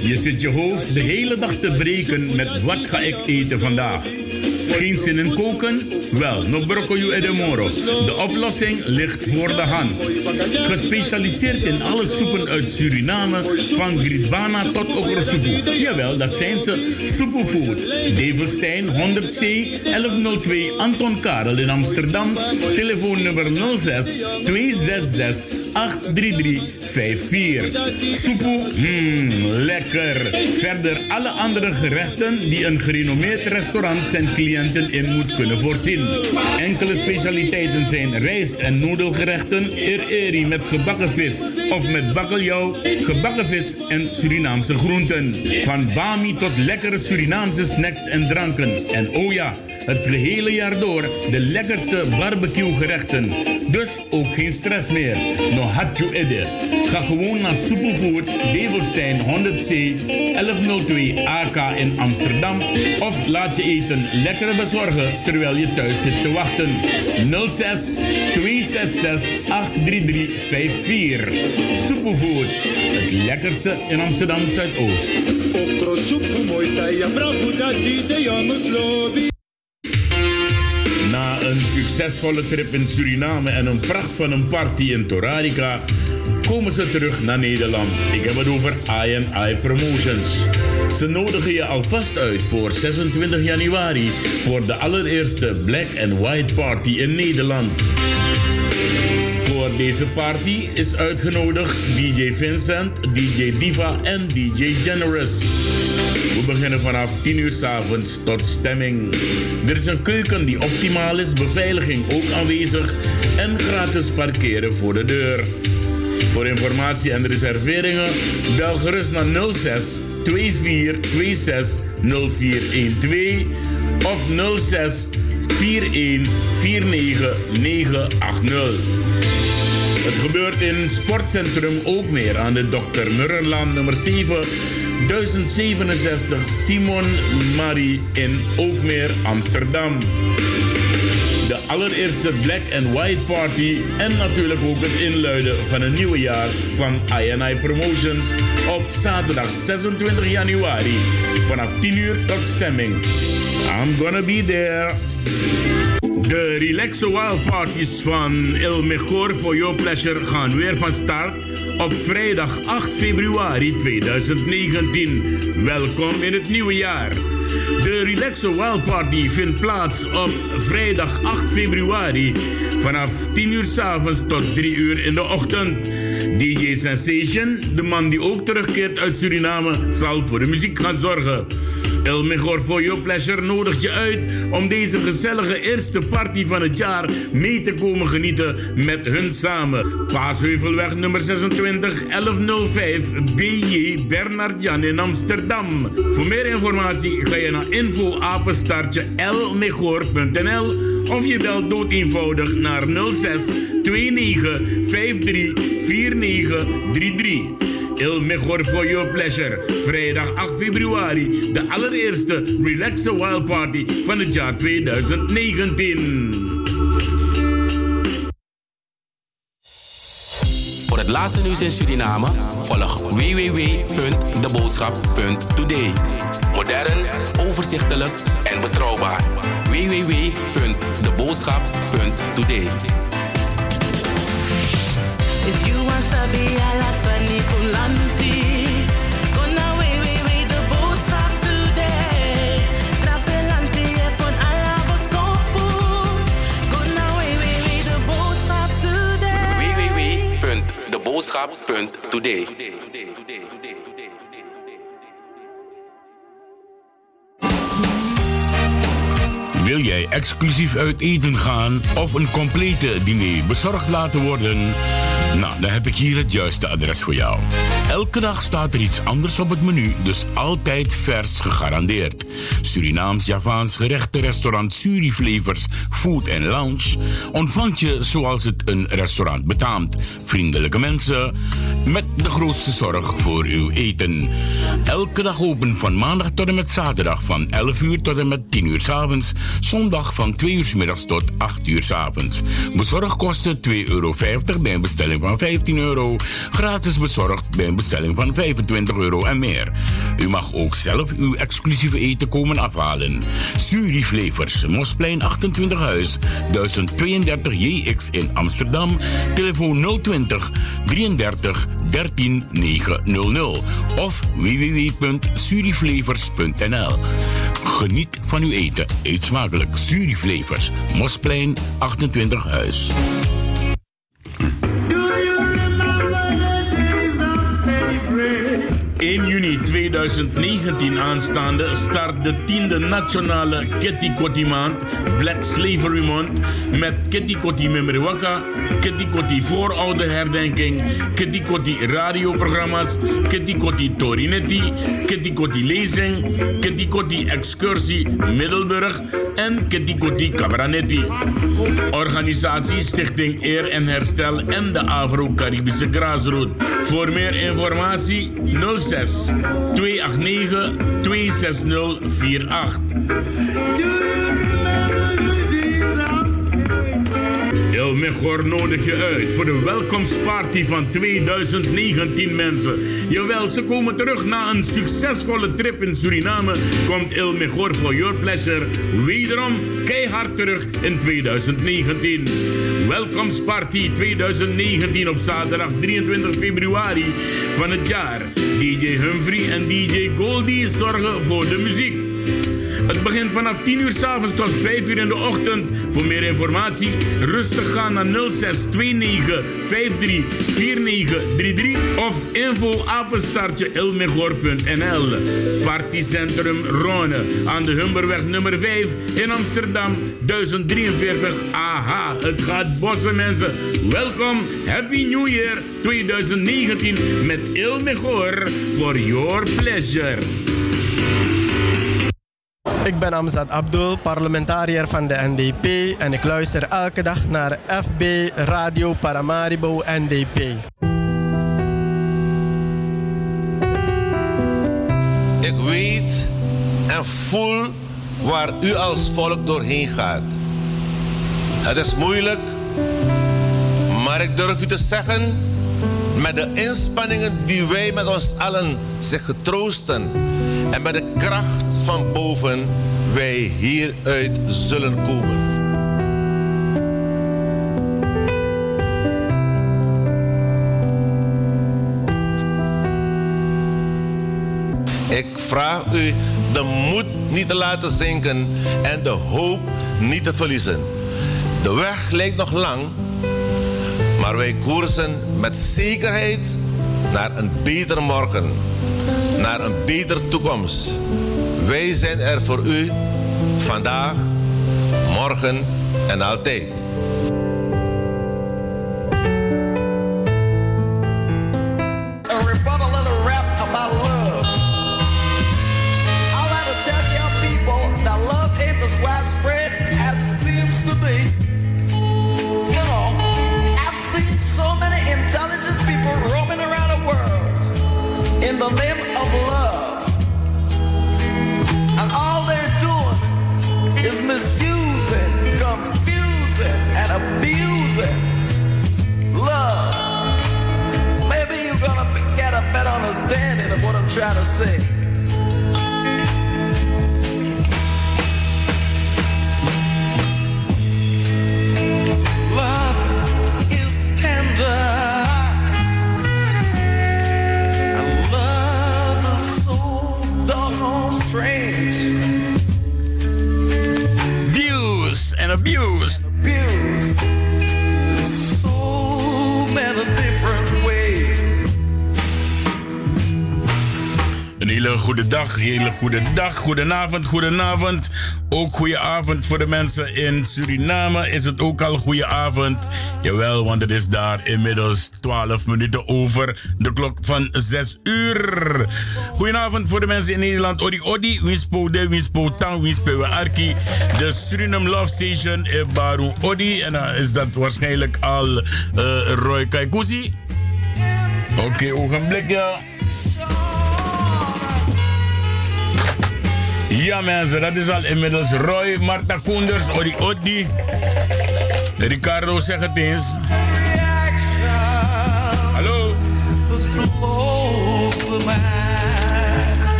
Je zit je hoofd de hele dag te breken met wat ga ik eten vandaag. Geen zin in koken? Wel, no broccoli e de moro. De oplossing ligt voor de hand. Gespecialiseerd in alle soepen uit Suriname, van gridbana tot okrosoepoe. Jawel, dat zijn ze. Soepoefood. Develstein 100C 1102 Anton Karel in Amsterdam. Telefoonnummer 06 266 83354. Soepoe, mmm, lekker. Verder alle andere gerechten die een gerenommeerd restaurant zijn cliënten in moet kunnen voorzien. Enkele specialiteiten zijn rijst- en noedelgerechten, eri met gebakken vis of met bakkeljauw, gebakken vis en Surinaamse groenten. Van bami tot lekkere Surinaamse snacks en dranken. En oh ja, het gehele jaar door de lekkerste barbecue gerechten. Dus ook geen stress meer. No had you edde. Ga gewoon naar Superfood Develstein 100C 1102 AK in Amsterdam. Of laat je eten lekker bezorgen terwijl je thuis zit te wachten. 06 266 83354. Superfood. Het lekkerste in Amsterdam Zuidoost. Na een succesvolle trip in Suriname en een pracht van een party in Torarica komen ze terug naar Nederland. Ik heb het over I&I Promotions. Ze nodigen je alvast uit voor 26 januari voor de allereerste Black and White Party in Nederland. Voor deze party is uitgenodigd DJ Vincent, DJ Diva en DJ Generous. We beginnen vanaf 10 uur s avonds tot stemming. Er is een keuken die optimaal is, beveiliging ook aanwezig en gratis parkeren voor de deur. Voor informatie en reserveringen bel gerust naar 06 2426 0412 of 06 41 49 980. Het gebeurt in Sportcentrum Ookmeer aan de Dr. Murrerlaan nummer 7, 1067 Simon Marie in Ookmeer, Amsterdam. De allereerste Black and White Party en natuurlijk ook het inluiden van een nieuwe jaar van INI Promotions op zaterdag 26 januari vanaf 10 uur tot stemming. I'm gonna be there. De Relaxo Wild Parties van El Mejor for Your Pleasure gaan weer van start op vrijdag 8 februari 2019. Welkom in het nieuwe jaar. De Relaxo Wild Party vindt plaats op vrijdag 8 februari vanaf 10 uur s avonds tot 3 uur in de ochtend. DJ Sensation, de man die ook terugkeert uit Suriname, zal voor de muziek gaan zorgen. El Mejor for Your Pleasure nodigt je uit om deze gezellige eerste party van het jaar mee te komen genieten met hun samen. Paasheuvelweg nummer 26 1105 BJ Bernard Jan in Amsterdam. Voor meer informatie ga je naar info apenstaartje lmejor.nl of je belt dood eenvoudig naar 06 29 53 49 33. Il Mejor for Your Pleasure. Vrijdag 8 februari. De allereerste Relaxo Wild Party van het jaar 2019. Voor het laatste nieuws in Suriname volg www.deboodschap.today. Modern, overzichtelijk en betrouwbaar. www.deboodschap.today. If you want sabi ala sani kulanti, gonna way way way the boat stop today. Trapelanti epon ala boskopu, gonna way way way the boat stop today. www.deboodschap.today. Wil jij exclusief uit eten gaan of een complete diner bezorgd laten worden? Nou, dan heb ik hier het juiste adres voor jou. Elke dag staat er iets anders op het menu, dus altijd vers gegarandeerd. Surinaams, Javaans gerechten, restaurant Suriflevers, Food Lounge ontvangt je zoals het een restaurant betaamt. Vriendelijke mensen met de grootste zorg voor uw eten. Elke dag open van maandag tot en met zaterdag van 11 uur tot en met 10 uur s avonds. Zondag van 2 uur s middags tot 8 uur s avonds. Bezorgkosten 2,50 euro bij een bestelling van van 15 euro. Gratis bezorgd bij een bestelling van 25 euro en meer. U mag ook zelf uw exclusieve eten komen afhalen. Suri Flavors, Mosplein 28 Huis, 1032 JX in Amsterdam. Telefoon 020 33 13 900 of www.suriflavors.nl. Geniet van uw eten. Eet smakelijk. Suriflavors, Mosplein 28 Huis. 1 juni 2019 aanstaande start de tiende nationale Kitty maand, Black Slavery Month, met Kitty Kotti Memriwaka, Kitty Kotti voorouderherdenking, Kitty Kotti radioprogramma's, Kitty Kotti Torinetti, Kitty Kotti lezing, Kitty Kotti excursie Middelburg en Kitty Kotti Cabranetti. Organisatie Stichting Eer en Herstel en de Afro-Caribische Graasroute. Voor meer informatie 06 289 26048. El Mejor nodig je uit voor de welkomstparty van 2019 mensen. Jawel, ze komen terug na een succesvolle trip in Suriname. Komt El Mejor for your pleasure wederom keihard terug in 2019. Welkomstparty 2019 op zaterdag 23 februari van het jaar. DJ Humphrey en DJ Goldie zorgen voor de muziek. Het begint vanaf 10 uur s'avonds tot 5 uur in de ochtend. Voor meer informatie rustig gaan naar 0629 53 4933 of info apenstaartje. Partycentrum Rone aan de Humberweg nummer 5 in Amsterdam 1043 AH. Het gaat bossen mensen. Welkom, Happy New Year 2019 met Ilmegor for your pleasure. Ik ben Amzad Abdul, parlementariër van de NDP en ik luister elke dag naar FB Radio Paramaribo NDP. Ik weet en voel waar u als volk doorheen gaat. Het is moeilijk, maar ik durf u te zeggen, met de inspanningen die wij met ons allen zich getroosten en met de kracht van boven wij hieruit zullen komen. Ik vraag u de moed niet te laten zinken en de hoop niet te verliezen. De weg lijkt nog lang, maar wij koersen met zekerheid naar een beter morgen, naar een betere toekomst. Wij zijn er voor u vandaag, morgen en altijd. Of what I'm trying to say. Goede dag, hele goede dag, goedenavond, goedenavond. Ook goede avond voor de mensen in Suriname. Is het ook al goede avond? Jawel, want het is daar inmiddels 12 minuten over de klok van 6 uur. Goedenavond voor de mensen in Nederland. Odi Odi, Winspo de, Winspo Tang, Winspo Arki. De Suriname Love Station in Baru Odi. En dan is dat waarschijnlijk al eh, Roy Kaikousi. Oké, ogenblik ja. Ja mensen, dat is al inmiddels Roy, Marta Koenders, Odi Odi. Ricardo, zegt het eens. Hallo.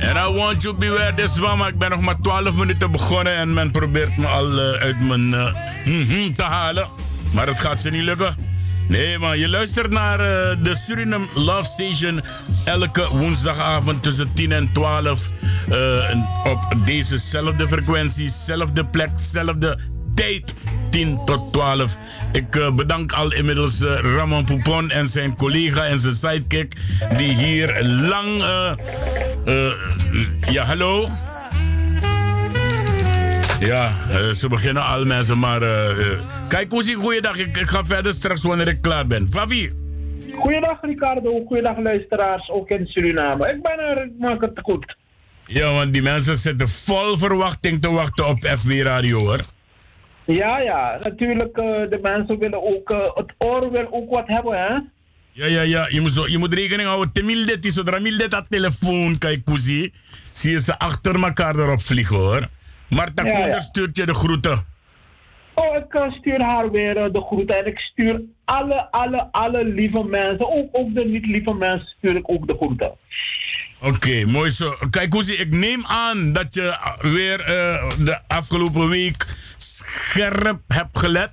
And I want you beware this mama. Ik ben nog maar 12 minuten begonnen en men probeert me al eh, uit mijn eh, mhm, te halen. Maar het gaat ze niet lukken. Nee, man, je luistert naar eh, de Suriname Love Station elke woensdagavond tussen 10 en 12 eh, op dezezelfde frequentie, zelfde plek, zelfde tijd. 10 tot 12. Ik eh, bedank al inmiddels Ramon Poupon en zijn collega en zijn sidekick die hier lang. ja, hallo? Ja, eh, ze beginnen al mensen, maar. eh, eh, kijk, Koesie, goeiedag. Ik, ik ga verder straks wanneer ik klaar ben. Favi. Goeiedag Ricardo, goeiedag luisteraars, ook in Suriname. Ik ben er, ik maak het goed. Ja, want die mensen zitten vol verwachting te wachten op FB Radio hoor. Ja, ja, natuurlijk, eh, de mensen willen ook, eh, het oor wil ook wat hebben, hè? Ja, ja, ja. Je moet, zo, je moet rekening houden. Temildet is zodra Mildet dat telefoon, kijk, Koesie. Zie je ze achter elkaar erop vliegen hoor. Marta Ja, ja. stuurt je de groeten. Oh, ik eh, stuur haar weer eh, de groeten en ik stuur alle, alle, alle lieve mensen, ook, ook de niet lieve mensen, stuur ik ook de groeten. Oké, mooi zo. Kijk, Koesie, ik neem aan dat je weer eh, de afgelopen week scherp hebt gelet.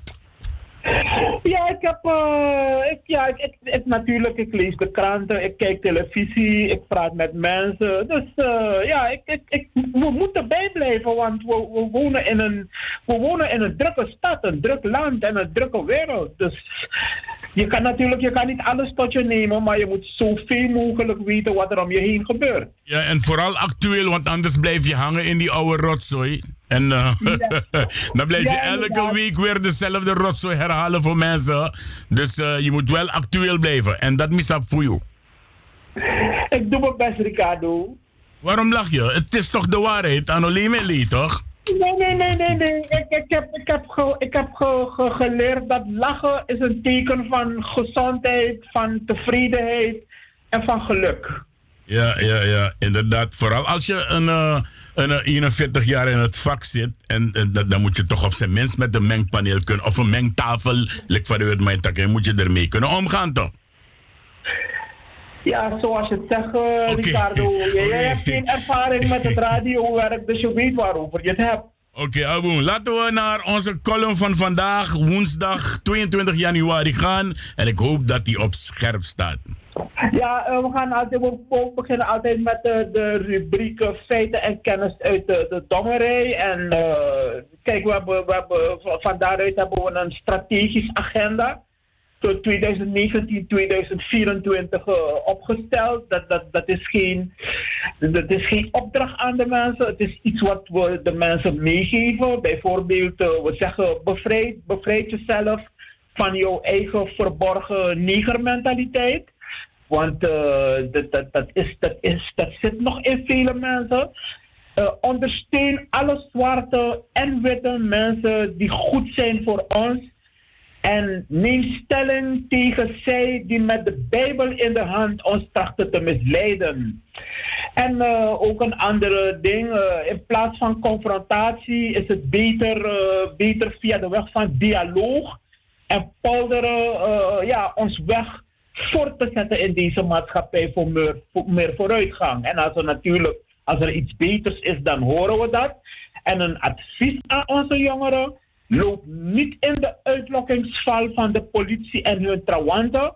Ja, ik heb, eh, ik, ja, ik, ik, natuurlijk, ik lees de kranten, ik kijk televisie, ik praat met mensen. Dus eh, ja, ik, ik, ik, we moeten bijblijven, want we, we, wonen in een, we wonen in een drukke stad, een druk land en een drukke wereld. Dus je kan natuurlijk, je kan niet alles tot je nemen, maar je moet zoveel mogelijk weten wat er om je heen gebeurt. Ja, en vooral actueel, want anders blijf je hangen in die oude rotzooi. En eh, dan blijf je Ja, elke week weer dezelfde rotzooi herhalen voor mensen. Dus eh, je moet wel actueel blijven. En dat misap voor jou. Ik doe mijn best, Ricardo. Waarom lach je? Het is toch de waarheid, Anolemeli, toch? Nee, nee, nee, nee, nee. Ik, ik heb, ik heb, ge, ik heb ge, ge- geleerd dat lachen is een teken van gezondheid, van tevredenheid en van geluk. Ja, ja, ja, inderdaad. Vooral als je een, eh, een eh, 41 jaar in het vak zit, en, en dat- dan moet je toch op zijn minst met een mengpaneel kunnen, of een mengtafel, van uit mijn tak, moet je ermee kunnen omgaan, toch? Ja, zoals je het zegt, eh. Ricardo. Jij hebt geen ervaring met het radiowerk, dus je weet waarover je het hebt. Oké, Aboen, laten we naar onze column van vandaag, woensdag 22 januari gaan. En ik hoop dat die op scherp staat. Ja, eh, we gaan altijd, we beginnen altijd met de, de rubriek eh, feiten en kennis uit de, de dommerij. En eh, kijk, we hebben, we hebben, van daaruit hebben we een strategisch agenda. Tot 2019, 2024 eh, opgesteld. Dat, dat, dat, is geen, dat is geen opdracht aan de mensen. Het is iets wat we de mensen meegeven. Bijvoorbeeld, eh, we zeggen bevrijd, bevrijd jezelf van jouw eigen verborgen negermentaliteit. Want eh, dat, dat, dat, is, dat, is, dat zit nog in vele mensen. Eh, ondersteun alle zwarte en witte mensen die goed zijn voor ons. En neem stelling tegen zij die met de Bijbel in de hand ons trachten te misleiden. En eh, ook een andere ding, in plaats van confrontatie is het beter, beter via de weg van dialoog en polderen ja, ons weg voor te zetten in deze maatschappij voor meer, voor meer vooruitgang. En als er natuurlijk, als er iets beters is, dan horen we dat. En een advies aan onze jongeren, loop niet in de uitlokkingsval van de politie en hun trawanten,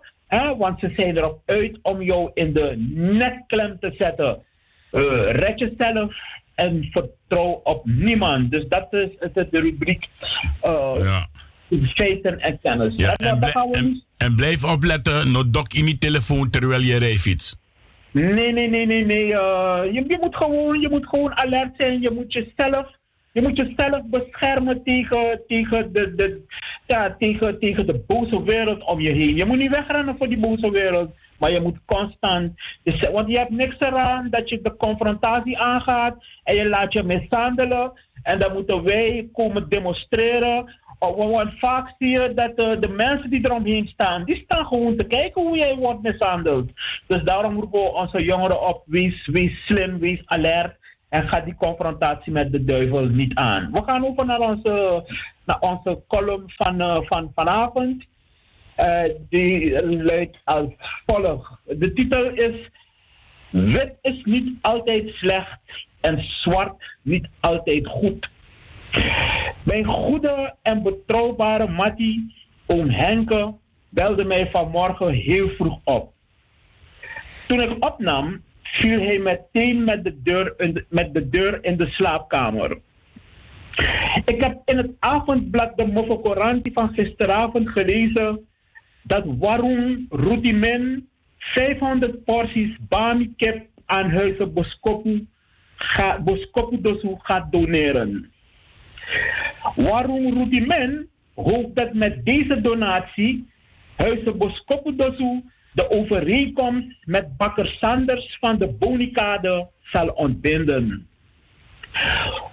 want ze zijn erop uit om jou in de netklem te zetten. Eh, red jezelf en vertrouw op niemand. Dus dat is de rubriek eh, Ja. Feiten en kennis. Ja, En en, blij- blijf opletten, no dok in die telefoon terwijl je rijfiets. Nee, nee, nee, nee, nee. eh, je, je, moet gewoon, je moet gewoon alert zijn. Je moet jezelf, je moet jezelf beschermen tegen, tegen, de, de, ja, tegen, tegen de boze wereld om je heen. Je moet niet wegrennen voor die boze wereld. Maar je moet constant. Dus, want je hebt niks eraan dat je de confrontatie aangaat en je laat je mishandelen. En dan moeten wij komen demonstreren. Oh, Want vaak zie je dat de mensen die eromheen staan, die staan gewoon te kijken hoe jij wordt mishandeld. Dus daarom roepen we onze jongeren op, wees, wees slim, wees alert. En ga die confrontatie met de duivel niet aan. We gaan over naar onze, naar onze column van, eh, van vanavond. Eh, die luidt als volgt. De titel is Wit is niet altijd slecht en zwart niet altijd goed. Mijn goede en betrouwbare Mattie, oom Henke, belde mij vanmorgen heel vroeg op. Toen ik opnam, viel hij meteen met de deur in de, met de, deur in de slaapkamer. Ik heb in het avondblad de Mofokoranti van gisteravond gelezen dat Warung Rutimen 500 porties bami kip aan Huizen Boskopu, ga, Dosu gaat doneren. Warung Rutimen hoopt dat met deze donatie Huizen Boskopu Dosu de overeenkomst met bakker Sanders van de Bonikade zal ontbinden.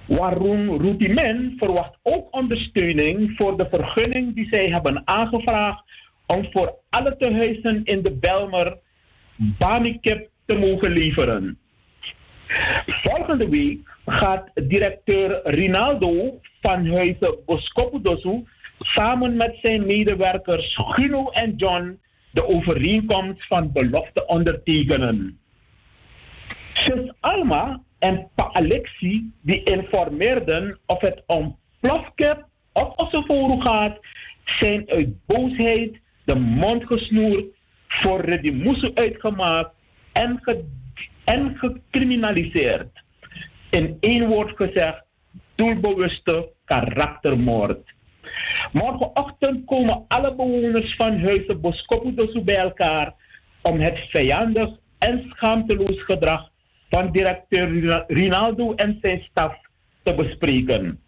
Waarom Routimen verwacht ook ondersteuning voor de vergunning die zij hebben aangevraagd om voor alle tehuizen in de Belmer Bamikip te mogen leveren. Volgende week gaat directeur Rinaldo van Huizen Boskopudosu samen met zijn medewerkers Guno en John de overeenkomst van belofte ondertekenen. Zus Alma en Pa Alexi die informeerden of het om plofkip of Ossoforu gaat, zijn uit boosheid de mond gesnoerd, voor Redimusu uitgemaakt en, en gecriminaliseerd. In één woord gezegd, doelbewuste karaktermoord. Morgenochtend komen alle bewoners van huizen Boskopudosu bij elkaar om het vijandig en schaamteloos gedrag van directeur Rinaldo en zijn staf te bespreken.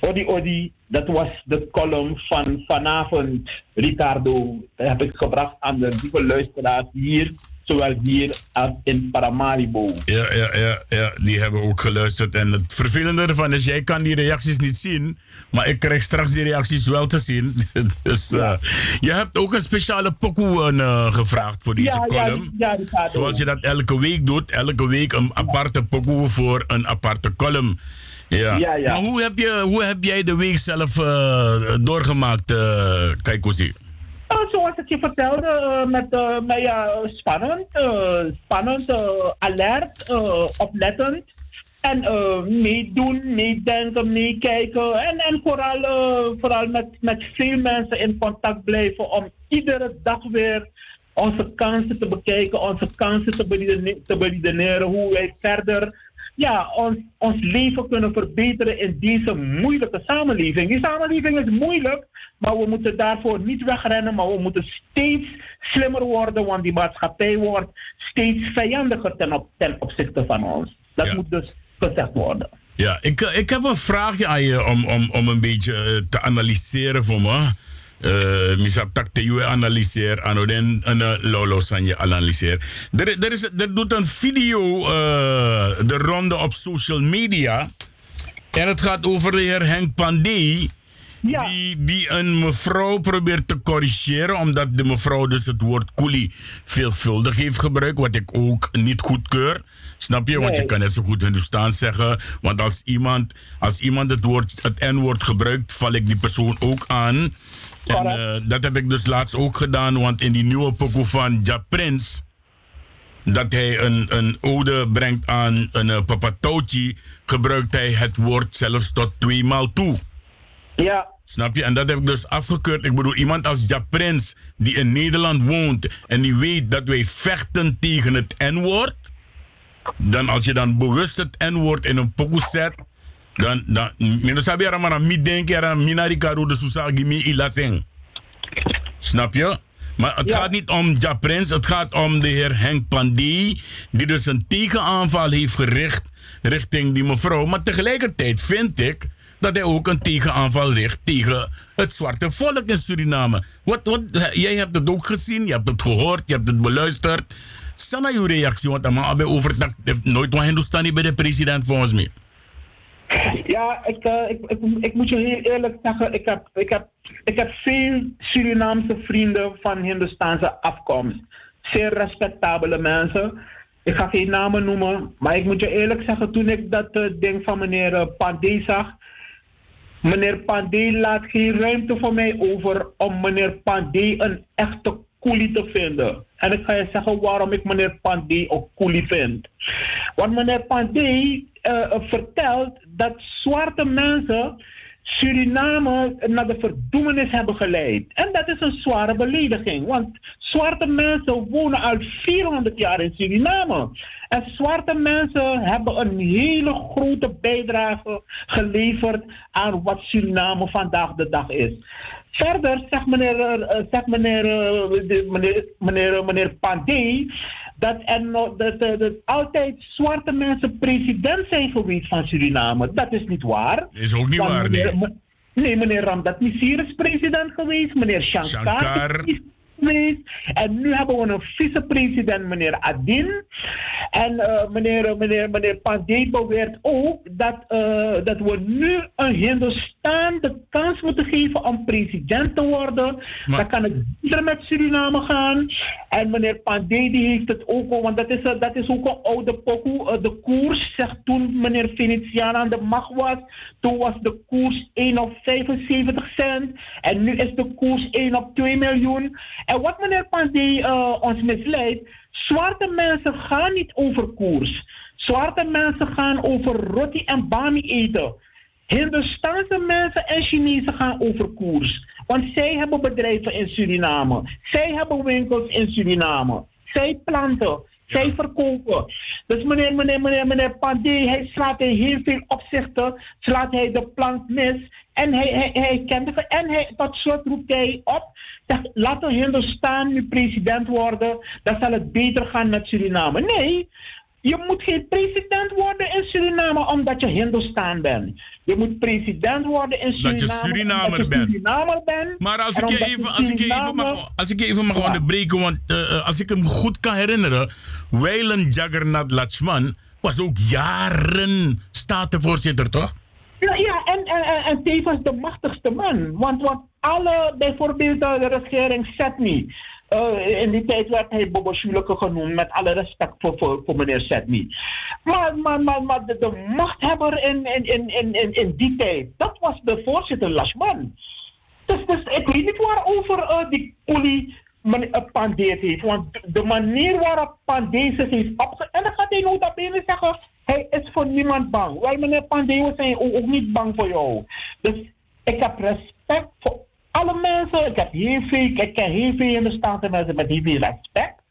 Odi Odi, dat was de column van vanavond, Ricardo. Dat heb ik gebracht aan de lieve luisteraars hier, zowel hier als in Paramaribo. Ja, ja, ja, ja, die hebben ook geluisterd. En het vervelende ervan is, jij kan die reacties niet zien, maar ik krijg straks die reacties wel te zien. dus uh, je hebt ook een speciale pokoe uh, gevraagd voor deze Ja, ja, column. ja. Zoals je dat elke week doet, elke week een aparte pokoe voor een aparte column. Ja. Ja, ja. Maar hoe heb, je, hoe heb jij de week zelf uh, doorgemaakt, uh? Uh, zoals ik je vertelde, uh, met, uh, met ja, spannend, uh, spannend, alert, oplettend. En meedoen, meedenken, meekijken. En, en vooral, vooral met, met veel mensen in contact blijven om iedere dag weer onze kansen te bekijken, onze kansen te, te beredeneren hoe wij verder ja, ons, ons leven kunnen verbeteren in deze moeilijke samenleving. Die samenleving is moeilijk, maar we moeten daarvoor niet wegrennen, maar we moeten steeds slimmer worden, want die maatschappij wordt steeds vijandiger ten, op, ten opzichte van ons. Dat Ja. moet dus gezegd worden. Ja, ik, eh, ik heb een vraagje aan je om, om, om een beetje eh, te analyseren voor me. Uh, misap tak te je analyseer, uh, lolo analyseer. Er, er, is, er doet een video uh, de ronde op social media. En het gaat over de heer Henk Pandey. Ja. Die, die een mevrouw probeert te corrigeren, omdat de mevrouw dus het woord coolie veelvuldig heeft gebruikt, wat ik ook niet goedkeur. Snap je? Want je kan net zo goed Hindoestaans zeggen. Want als iemand, als iemand het, woord, het N-woord gebruikt, val ik die persoon ook aan. En eh, dat heb ik dus laatst ook gedaan, want in die nieuwe pokoe van Ja Prins, dat hij een, een ode brengt aan een uh, papatouchi, gebruikt hij het woord zelfs tot tweemaal toe. Ja, Snap je? En dat heb ik dus afgekeurd. Ik bedoel, iemand als Ja Prins, die in Nederland woont en die weet dat wij vechten tegen het N-woord, dan als je dan bewust het N-woord in een pokoe zet, dan, dan, dan sabi maar aan mi denken, aan minari karu de susagi mi ilaseng. Snap je? Maar het Ja. gaat niet om Ja Prins, het gaat om de heer Henk Pandey, die dus een tegenaanval heeft gericht richting die mevrouw. Maar tegelijkertijd vind ik dat hij ook een tegenaanval richt tegen het zwarte volk in Suriname. Wat, wat, jij hebt het ook gezien, je hebt het gehoord, je hebt het beluisterd. Sana je reactie, want man hebben overdag heeft nooit wat Hindustani bij de president volgens mij. Ja, ik, eh, ik, ik, ik moet je heel eerlijk zeggen, ik heb, ik, heb, ik heb veel Surinaamse vrienden van Hindustaanse afkomst. Zeer respectabele mensen. Ik ga geen namen noemen, maar ik moet je eerlijk zeggen, toen ik dat eh, ding van meneer uh, zag, meneer Pandey laat geen ruimte voor mij over om meneer Pandey een echte Koelie te vinden. En ik ga je zeggen waarom ik meneer Pandey ook Koelie vind. Want meneer eh, vertelt dat zwarte mensen Suriname naar de verdoemenis hebben geleid. En dat is een zware belediging, want zwarte mensen wonen al 400 jaar in Suriname. En zwarte mensen hebben een hele grote bijdrage geleverd aan wat Suriname vandaag de dag is. Verder zegt meneer, eh, zegt meneer, eh, meneer, meneer, meneer Pandey dat er dat, dat altijd zwarte mensen president zijn geweest van Suriname. Dat is niet waar. Is ook niet Want waar, nee. meneer- Nee, meneer Ramdat Missir is president geweest, meneer Shankar, Shankar. is geweest. En nu hebben we een vicepresident, meneer Adin. En eh, meneer, meneer, meneer Pandey beweert ook dat, eh, dat we nu een Hindustan de kans moeten geven om president te worden. Maar- Dan kan het beter met Suriname gaan. En meneer Pandey die heeft het ook al, want dat is, dat is ook een oude pokoe. Eh, de koers, zegt toen meneer Venetiaan aan de macht was, toen was de koers 1 op 75 cent. En nu is de koers 1 op 2 miljoen. En wat meneer Pandey eh, ons misleidt, zwarte mensen gaan niet over koers. Zwarte mensen gaan over roti en bami eten. Hindustaanse mensen en Chinezen gaan over koers. Want zij hebben bedrijven in Suriname. Zij hebben winkels in Suriname. Zij planten. Zij verkopen. Dus meneer, meneer, meneer, meneer Pandey, hij slaat in heel veel opzichten, slaat hij de plank mis. En hij, hij, hij kent het. En hij, tot slot roept hij op, dat laten Hindustan nu president worden, dan zal het beter gaan met Suriname. Nee, je moet geen president worden in Suriname omdat je Hindustan bent. Je moet president worden in Suriname Dat je Surinamer omdat je bent. Surinamer bent. Maar als ik, je even, als, ik je even mag, als ik je even mag Ja. onderbreken, want eh, eh, als ik hem goed kan herinneren, Weilen Jaggernath Lachman was ook jaren statenvoorzitter, toch? Ja, ja en, en, en, en tevens de machtigste man. Want, want alle, bijvoorbeeld eh, de regering Setny. eh, in die tijd werd hij Bobo Schuleke genoemd, met alle respect voor, voor, meneer Setny. Maar, maar, maar, maar de, machthebber in, in, in, in, in, die tijd, dat was de voorzitter Lashman. Dus, dus ik weet niet waarover eh, die Poli het heeft. Want de manier waarop Pandey zich heeft opge... En dan gaat hij nota bene zeggen, hij is voor niemand bang. Wel meneer Pandey, we zijn ook, niet bang voor jou. Dus ik heb respect voor alle mensen. Ik heb heel veel, ik ken heel veel in de Staten mensen met heel veel respect.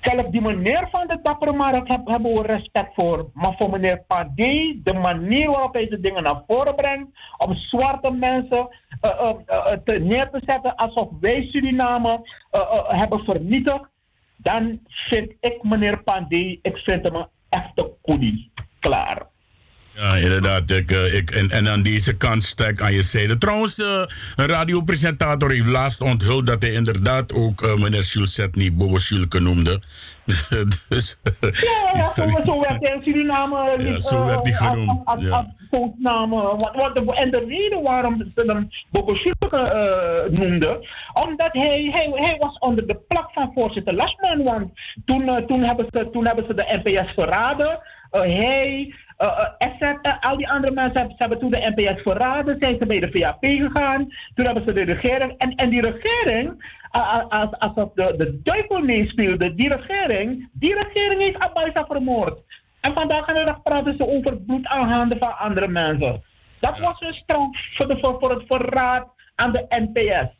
Zelfs die meneer van de Tappermarkt heb, hebben we respect voor. Maar voor meneer Pandey, de manier waarop hij de dingen naar voren brengt, om zwarte mensen te neer te zetten alsof wij Suriname eh, eh, hebben vernietigd, dan vind ik meneer Pandey, ik vind hem een echte koelie. Klaar. Ja, inderdaad. Ik, eh, ik, en, en aan deze kant sta ik aan je zijde. Trouwens, eh, een radiopresentator heeft laatst onthuld dat hij inderdaad ook eh, meneer Schulzetny Bobo Schulke noemde. dus, Ja, ja, zo, zo werd hij in Suriname Ja, niet, zo eh, werd hij genoemd, als- ja. als volksnaam, eh, en de reden waarom ze hem Bobo Schulke eh, noemden, omdat hij, hij, hij was onder de plak van voorzitter Lashman. Want toen, eh, toen, hebben, ze, toen hebben ze de NPS verraden. Eh, hij, eh, al die andere mensen hebben, ze toen de NPS verraden, zijn ze bij de VAP gegaan. Toen hebben ze de regering, en, en die regering, als, alsof de, de duivel meespeelde, die regering, die regering heeft Abaisa vermoord. En vandaag de dag praten ze over bloed aan handen van andere mensen. Dat was een straf voor, de, voor, voor het verraad aan de NPS.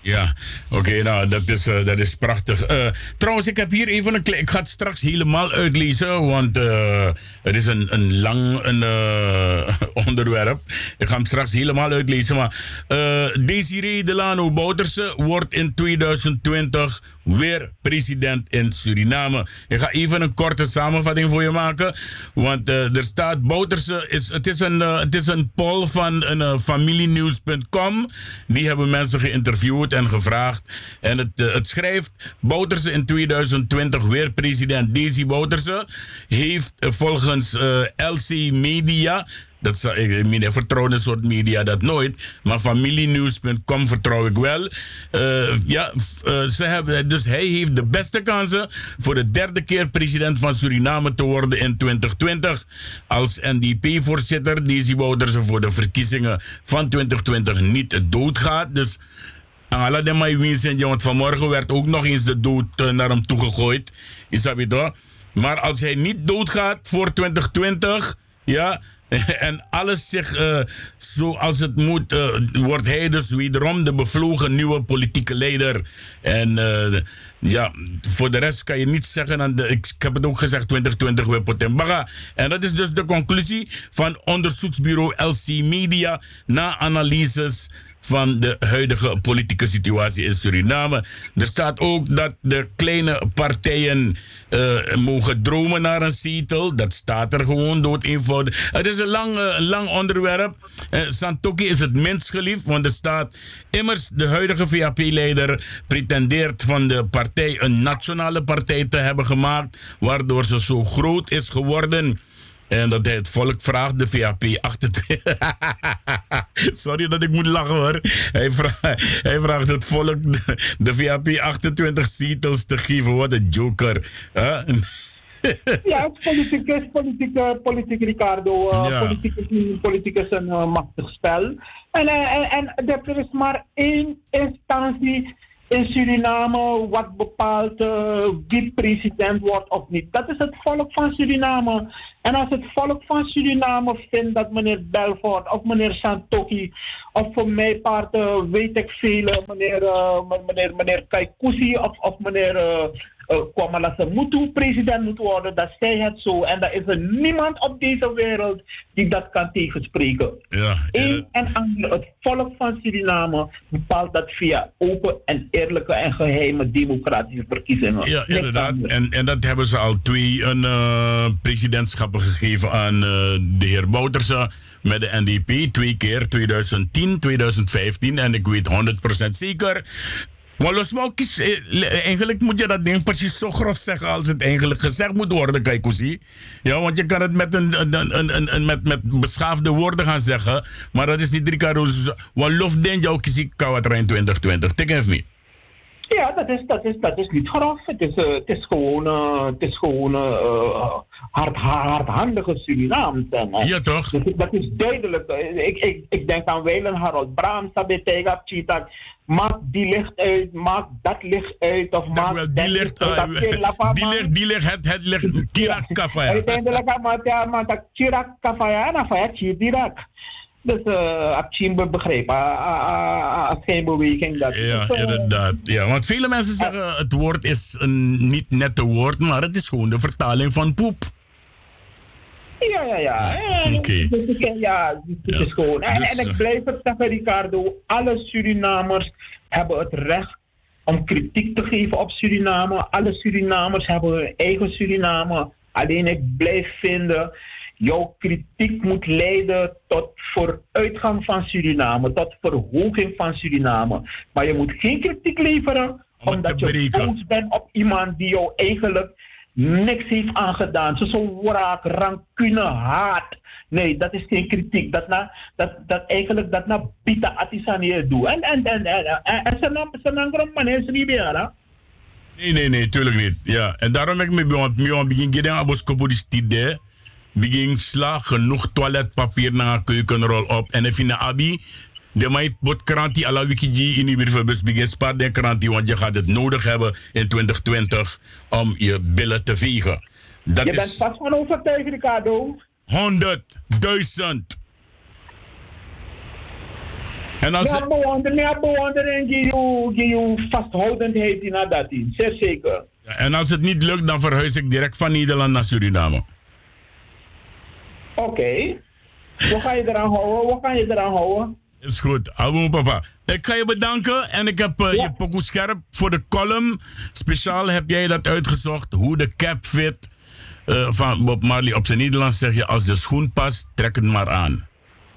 Ja, oké, nou, dat is, eh, dat is prachtig. Eh, trouwens, ik heb hier even een klein... Ik ga het straks helemaal uitlezen, want eh, het is een, een lang een, onderwerp. Ik ga hem straks helemaal uitlezen, maar... Desiree Delano Bouterse wordt in 2020 weer president in Suriname. Ik ga even een korte samenvatting voor je maken, want eh, er staat... Bouterse is... Het is een, eh, het is een poll van een, eh, familienieuws.com. Die hebben mensen geïnterviewd en gevraagd. En het, het schrijft: Bouterse in 2020 weer president. Daisy Bouterse heeft volgens LC Media. Dat zou, ik, ik vertrouw soort media dat nooit. Maar familienieuws.com vertrouw ik wel. Eh, ja, eh, ze hebben, dus hij heeft de beste kansen voor de derde keer president van Suriname te worden in 2020. Als NDP-voorzitter, Daisy Bouterse voor de verkiezingen van 2020 niet doodgaat. Dus Angala de Vincent, want vanmorgen werd ook nog eens de dood eh, naar hem toegegooid. Is dat weer? Maar als hij niet doodgaat voor 2020, ja, en alles zich eh, zoals het moet, eh, wordt hij dus wederom de bevlogen nieuwe politieke leider. En eh, ja, voor de rest kan je niet zeggen, aan ik, ik heb het ook gezegd, 2020 we Potembaga. En dat is dus de conclusie van onderzoeksbureau LC Media na analyses van de huidige politieke situatie in Suriname. Er staat ook dat de kleine partijen eh, mogen dromen naar een zetel. Dat staat er gewoon dood eenvoudig. Het is een lang, eh, lang onderwerp. Eh, Santoki is het minst geliefd, want er staat immers de huidige VAP-leider pretendeert van de partij een nationale partij te hebben gemaakt, waardoor ze zo groot is geworden. En dat hij het volk vraagt, de VAP 28. Sorry dat ik moet lachen hoor. Hij, vraagt, hij vraagt het volk de, de VAP 28 zetels te geven. Wat een joker. Huh? Ja, politiek, is politiek, eh, politiek Ricardo. eh, Ja. Politiek, is, politiek is een eh, machtig spel. En, en, en er is maar één instantie in Suriname wat bepaalt eh, wie president wordt of niet. Dat is het volk van Suriname. En als het volk van Suriname vindt dat meneer Belfort of meneer Santoki of voor mij part eh, weet ik veel, eh, meneer, meneer, meneer Kaikousi of, of meneer Kwamala Mutu president moet worden, dat zij het zo. En er is er niemand op deze wereld die dat kan tegenspreken. Ja, Eén en ander, het volk van Suriname bepaalt dat via open en eerlijke en geheime democratische verkiezingen. Ja, inderdaad. En, en dat hebben ze al twee een, eh, presidentschappen gegeven aan eh, de heer Bouterse met de NDP. Twee keer, 2010, 2015. En ik weet 100% zeker. Maar los maar kies, eh, eigenlijk moet je dat ding precies zo grof zeggen als het eigenlijk gezegd moet worden, zie. Ja, want je kan het met, een, een, een, met, met beschaafde woorden gaan zeggen, maar dat is niet Ricardo. Wat lof den jou kies ik kouwat in 2020. Take have me. Ja, dat is, dat is, dat is niet grof. Het is, eh, het is gewoon, eh, het is gewoon eh, hard, hardhandige Surinaams. Ja, toch? Dus dat is duidelijk. Ik, ik, ik denk aan Weilen Harold Braam, Sabetega, Chitak. Maak die licht uit, maak dat licht uit. Of Dat maak wel, die licht uit. uh, die ligt, die ligt, het, het ligt, Kirak. Uiteindelijk maar dat Chirak Kafaya, Chirak. Dus uh, begrepen, als geen beweging dat. Ja, eh, inderdaad. Ja, want vele mensen zeggen het woord is een niet nette woord, maar het is gewoon de vertaling van poep. Ja, ja, ja. En, Oké. dus ja, dus het is gewoon. En, Dus, en ik eh, blijf het zeggen, Ricardo. Alle Surinamers hebben het recht om kritiek te geven op Suriname. Alle Surinamers hebben hun eigen Suriname. Alleen ik blijf vinden, jouw kritiek moet leiden tot vooruitgang van Suriname, tot verhoging van Suriname. Maar je moet geen kritiek leveren omdat je boos bent op iemand die jou eigenlijk niks heeft aangedaan. Zo zo'n wraak, rancune, haat. Nee, dat is geen kritiek. Dat, na, dat, dat eigenlijk dat na pita atisanie doet. En en en en en nam gewoon man is niet meer? Nee, nee, nee, tuurlijk niet. Ja, en daarom heb ik me begin gedaan abos kopo die stide. Begin sla genoeg toiletpapier naar een keukenrol op. En even naar abi. De mij bot kranti ala wiki in die brievenbus begin spaar de kranti, want je gaat het nodig hebben in 2020 om je billen te vegen. Dat Je bent is vast van overtuigd, Ricardo. 100.000. En als Ja, bewondering, ja, bewondering, je, geef je vasthoudendheid in dat in. Zeer zeker. en als het niet lukt, dan verhuis ik direct van Nederland naar Suriname. Oké. Wat ga je eraan houden? Wat ga je eraan houden? Is goed, Aboom papa. Ik ga je bedanken en ik heb eh, Ja. je pokoe scherp voor de column. Speciaal heb jij dat uitgezocht, hoe de cap fit eh, van Bob Marley. Op zijn Nederlands zeg je, als de schoen past, trek het maar aan.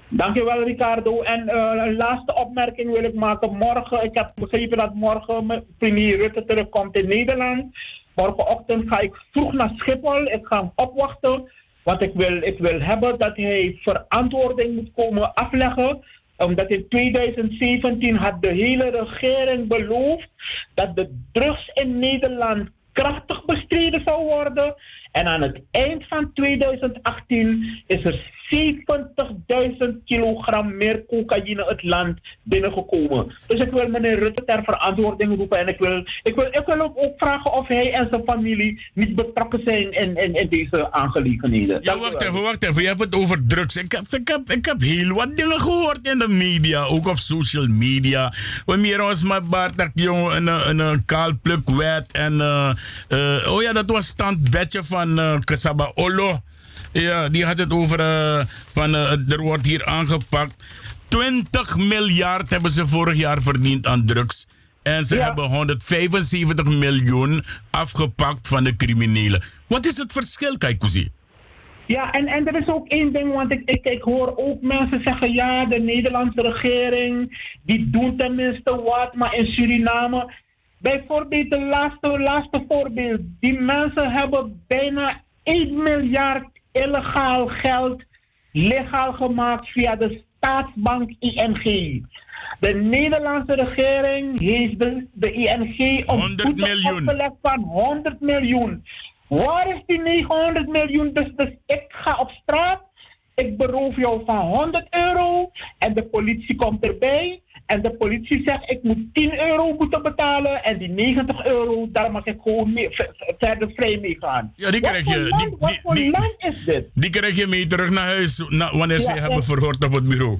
Dankjewel Ricardo. En eh, een laatste opmerking wil ik maken. Morgen, ik heb begrepen dat morgen premier Rutte terugkomt in Nederland. Morgenochtend ga ik vroeg naar Schiphol. Ik ga hem opwachten. Want ik wil, ik wil hebben dat hij verantwoording moet komen afleggen. Omdat in 2017 had de hele regering beloofd dat de drugs in Nederland krachtig bestreden zou worden. En aan het eind van 2018 is er 70.000 kilogram meer cocaïne het land binnengekomen. Dus ik wil meneer Rutte ter verantwoording roepen. En ik wil, ik wil, ik wil ook vragen of hij en zijn familie niet betrokken zijn in, in, in deze aangelegenheden. Ja, wacht even, wacht even. Je hebt het over drugs. Ik heb, ik, heb, ik heb heel wat dingen gehoord in de media, ook op social media. Wanneer ons maar Bart dat jong een, een, een kaalplukwet en eh, eh, oh ja, dat was stand Betje van eh Kasaba Olo. Ja, die had het over eh, van eh, er wordt hier aangepakt. 20 miljard hebben ze vorig jaar verdiend aan drugs. En ze Ja. hebben 175 miljoen afgepakt van de criminelen. Wat is het verschil, Kaikousi? Ja, en, en er is ook één ding, want ik, ik, ik hoor ook mensen zeggen, ja, de Nederlandse regering, die doet tenminste wat, maar in Suriname, bijvoorbeeld de laatste, laatste voorbeeld, die mensen hebben bijna 1 miljard illegaal geld legaal gemaakt via de staatsbank ING. De Nederlandse regering heeft de, de ING een 100 boete miljoen. opgelegd van 100 miljoen. Waar is die 900 miljoen? Dus, dus ik ga op straat, ik beroof jou van 100 euro en de politie komt erbij. En de politie zegt, ik moet 10 euro moeten betalen en die 90 euro, daar mag ik gewoon mee, ver- ver- verder vrij mee gaan. Ja, die krijg je- land- die- wat voor die- land is dit? Die krijg je mee terug naar huis na- wanneer ze Ja, hebben en- verhoord op het bureau.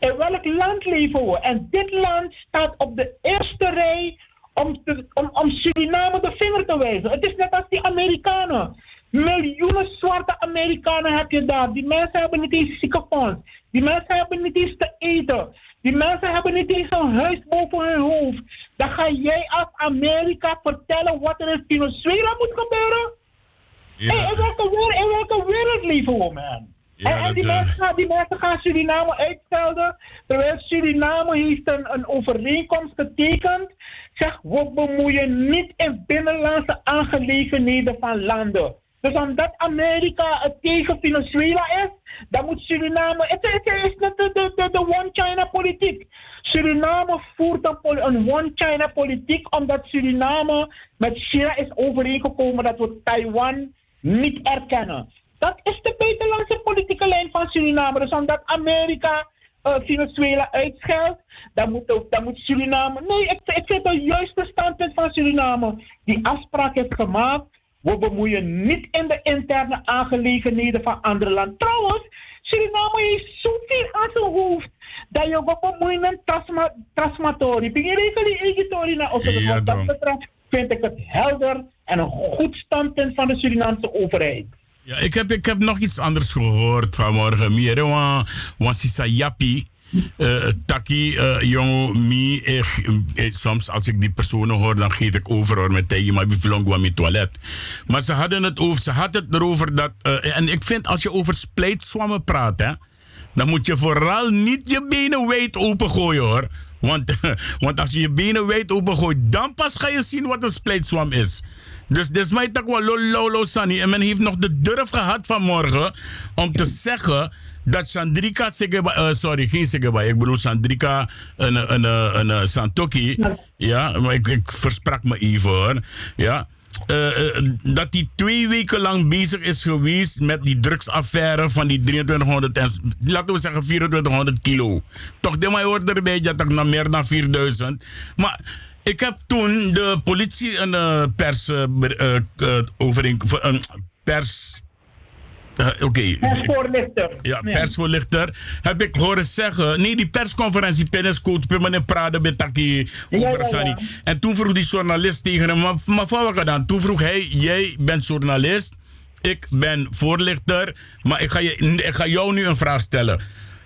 In welk land leven we? En dit land staat op de eerste rij om, te, om, om Suriname de vinger te wijzen. Het is net als die Amerikanen. Miljoenen zwarte Amerikanen heb je daar. Die mensen hebben niet eens ziekenfonds. Die mensen hebben niet eens te eten. Die mensen hebben niet eens een huis boven hun hoofd. Dan ga jij als Amerika vertellen wat er in Venezuela moet gebeuren? Ja. Hey, in, welke wereld, in welke wereld leven we, man? Ja, en die, eh, mensen gaan, die mensen gaan Suriname uitgelden. Terwijl Suriname heeft een, een overeenkomst getekend. Zeg, we bemoeien niet in binnenlandse aangelegenheden van landen. Dus omdat Amerika tegen Venezuela is, dan moet Suriname. Het, is de, de, de, de One China politiek. Suriname voert een, One China politiek omdat Suriname met China is overeengekomen dat we Taiwan niet erkennen. Dat is de buitenlandse politieke lijn van Suriname. Dus omdat Amerika eh, Venezuela uitscheldt, dan moet, dan moet Suriname. Nee, ik, ik vind het juiste standpunt van Suriname. Die afspraak is gemaakt. We bemoeien niet in de interne aangelegenheden van andere landen. Trouwens, Suriname heeft zoveel aan zijn hoofd dat je we bemoeien met trasma- trasmatori. Ben je rekening editori naar Wat dat betreft vind ik het helder en een goed standpunt van de Surinaamse overheid. Ja, ik heb, ik heb nog iets anders gehoord vanmorgen. Meer wan wan sisa yapi. Eh, taki, eh, jongen, mi, eh, soms als ik die personen hoor, dan geef ik over hoor, met tegen maar wie vlong mijn toilet. Maar ze hadden het over, ze hadden het erover dat, en ik vind als je over splijtswammen praat, hè, dan moet je vooral niet je benen wijd opengooien hoor. Want, want als je je benen wijd opengooit, dan pas ga je zien wat een splijtswam is. Dus dit is mij toch wel lo- lolo Sani. En men heeft nog de durf gehad vanmorgen om te zeggen dat Sandrika Segeba, eh, sorry, geen Segeba, ik bedoel Sandrika een, Santoki. Ja, maar ik, versprak me even. Ja. Eh, eh, dat hij twee weken lang bezig is geweest met die drugsaffaire van die 2300 en laten we zeggen 2400 kilo. Toch, de mij hoort erbij dat ik naar meer dan 4000. Maar ik heb toen de politie een pers een pers. Eh, Oké, En voorlichter. ja, persvoorlichter. Heb ik horen zeggen. Nee, die persconferentie Pennescoot, praten met Taki Ja, over ja, ja. En toen vroeg die journalist tegen hem, maar, maar wat gedaan? Toen vroeg hij, jij bent journalist, ik ben voorlichter, maar ik ga, je, ik ga jou nu een vraag stellen.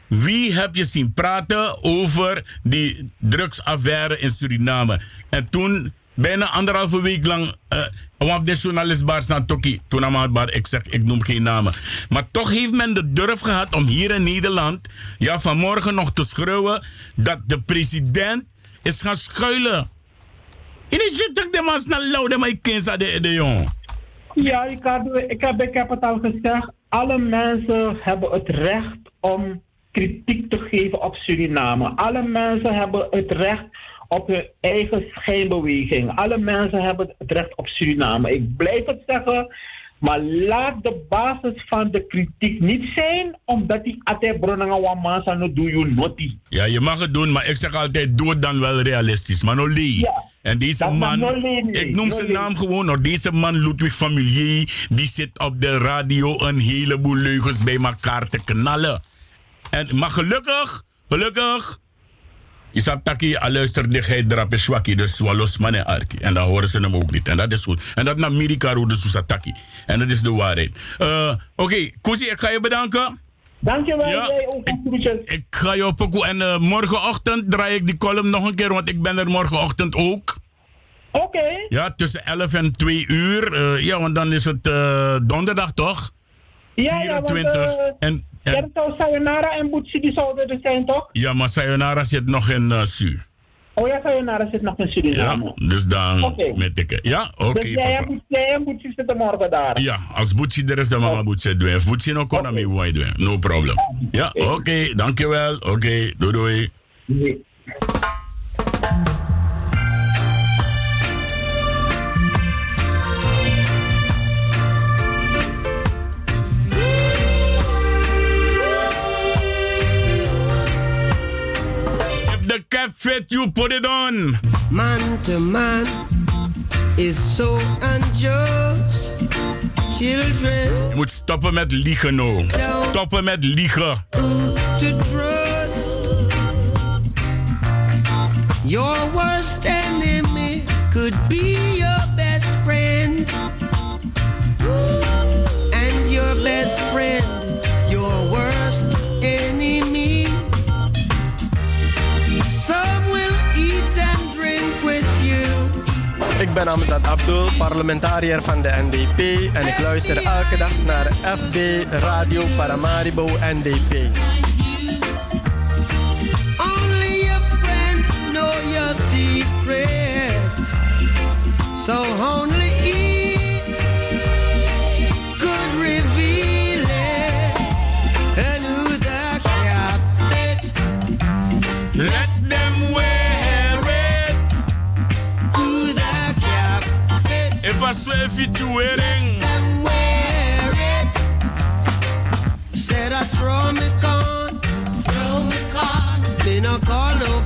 Wie heb je zien praten over die drugsaffaire in Suriname? En toen, bijna anderhalve week lang, eh uh, de journalist Bar Santoki, toen Bar, ik zeg, ik noem geen namen. Maar toch heeft men de durf gehad om hier in Nederland, ja, vanmorgen nog te schreeuwen dat de president is gaan schuilen. In de shit dat de man snel lauw, maar ik de, de. Ja, ik, ik, heb, ik heb het al gezegd. Alle mensen hebben het recht om kritiek te geven op Suriname. Alle mensen hebben het recht op hun eigen schijnbeweging. Alle mensen hebben het recht op Suriname. Ik blijf het zeggen. Maar laat de basis van de kritiek niet zijn omdat die ate bronanga wamasa no do you noti. Ja, je mag het doen, maar ik zeg altijd, doe het dan wel realistisch. Maar no. Ja. En deze Dat man, no lee, nee. ik noem No zijn lee. naam gewoon nog. Deze man, Ludwig Familier, die zit op de radio een heleboel leugens bij elkaar te knallen. En, maar gelukkig, gelukkig, is dat taki, al luistert dichtheid erop is zwakkie, dus walos man en arki. En dan horen ze hem ook niet. En dat is goed. En dat naar Amerika roept dus taki. En dat is de waarheid. Eh, Oké, Kuzi, ik ga je bedanken. Dankjewel, Ja, jij ook een groetjes. Ik ga je pokoe. En eh, morgenochtend draai ik die column nog een keer, want ik ben er morgenochtend ook. Oké. Ja, tussen 11 en 2 uur. Eh, ja, want dan is het donderdag toch? Ja, ja, want 24. En, ja, en, zou Sayonara en Boetsi die zouden er zijn, toch? ja, maar Sayonara zit nog in uh, Su. Oh ja, Sayonara zit nog in Ja, Suriname. dus dan met ik. Ja, oké. dus jij jij en Boetsi zitten morgen daar. Ja, als Boetsi er is, dan mama Boetsi doen. If Boetsi nog kon, dan mee doen. No problem. Ja, oké, dankjewel. Oké, doei doei. Nee. Cap fit, you put it on. Man to man is so unjust. Children Je moet stoppen met liegen, no. Stoppen met liegen. to trust. Your worst enemy could be your best friend. And Ik ben Amzad Abdul, parlementariër van de NDP en ik luister elke dag naar FB Radio Paramaribo NDP. I swear if you wearing. them wear it. Said I throw me con, throw me con. Me no call no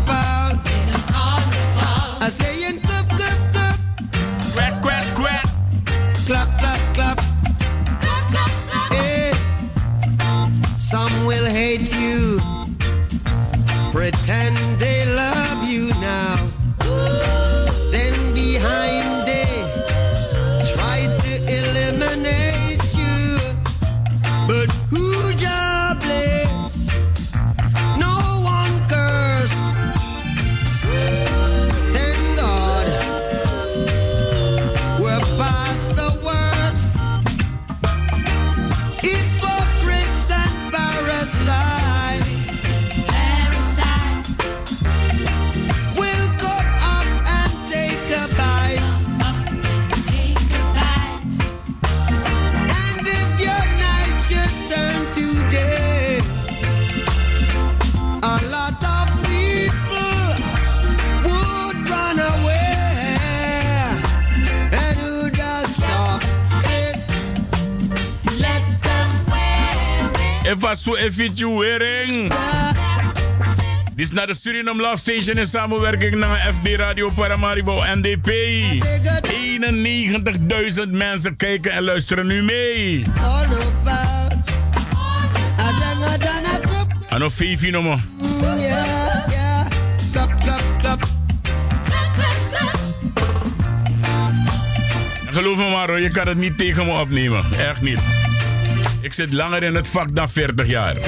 Wearing. Dit is naar de Suriname Love Station in samenwerking naar FB Radio Paramaribo NDP. 91.000 mensen kijken en luisteren nu mee. En nog vijf nummer. Geloof me maar je kan het niet tegen me opnemen. Echt niet. Ik zit langer in het vak dan 40 jaar. Ik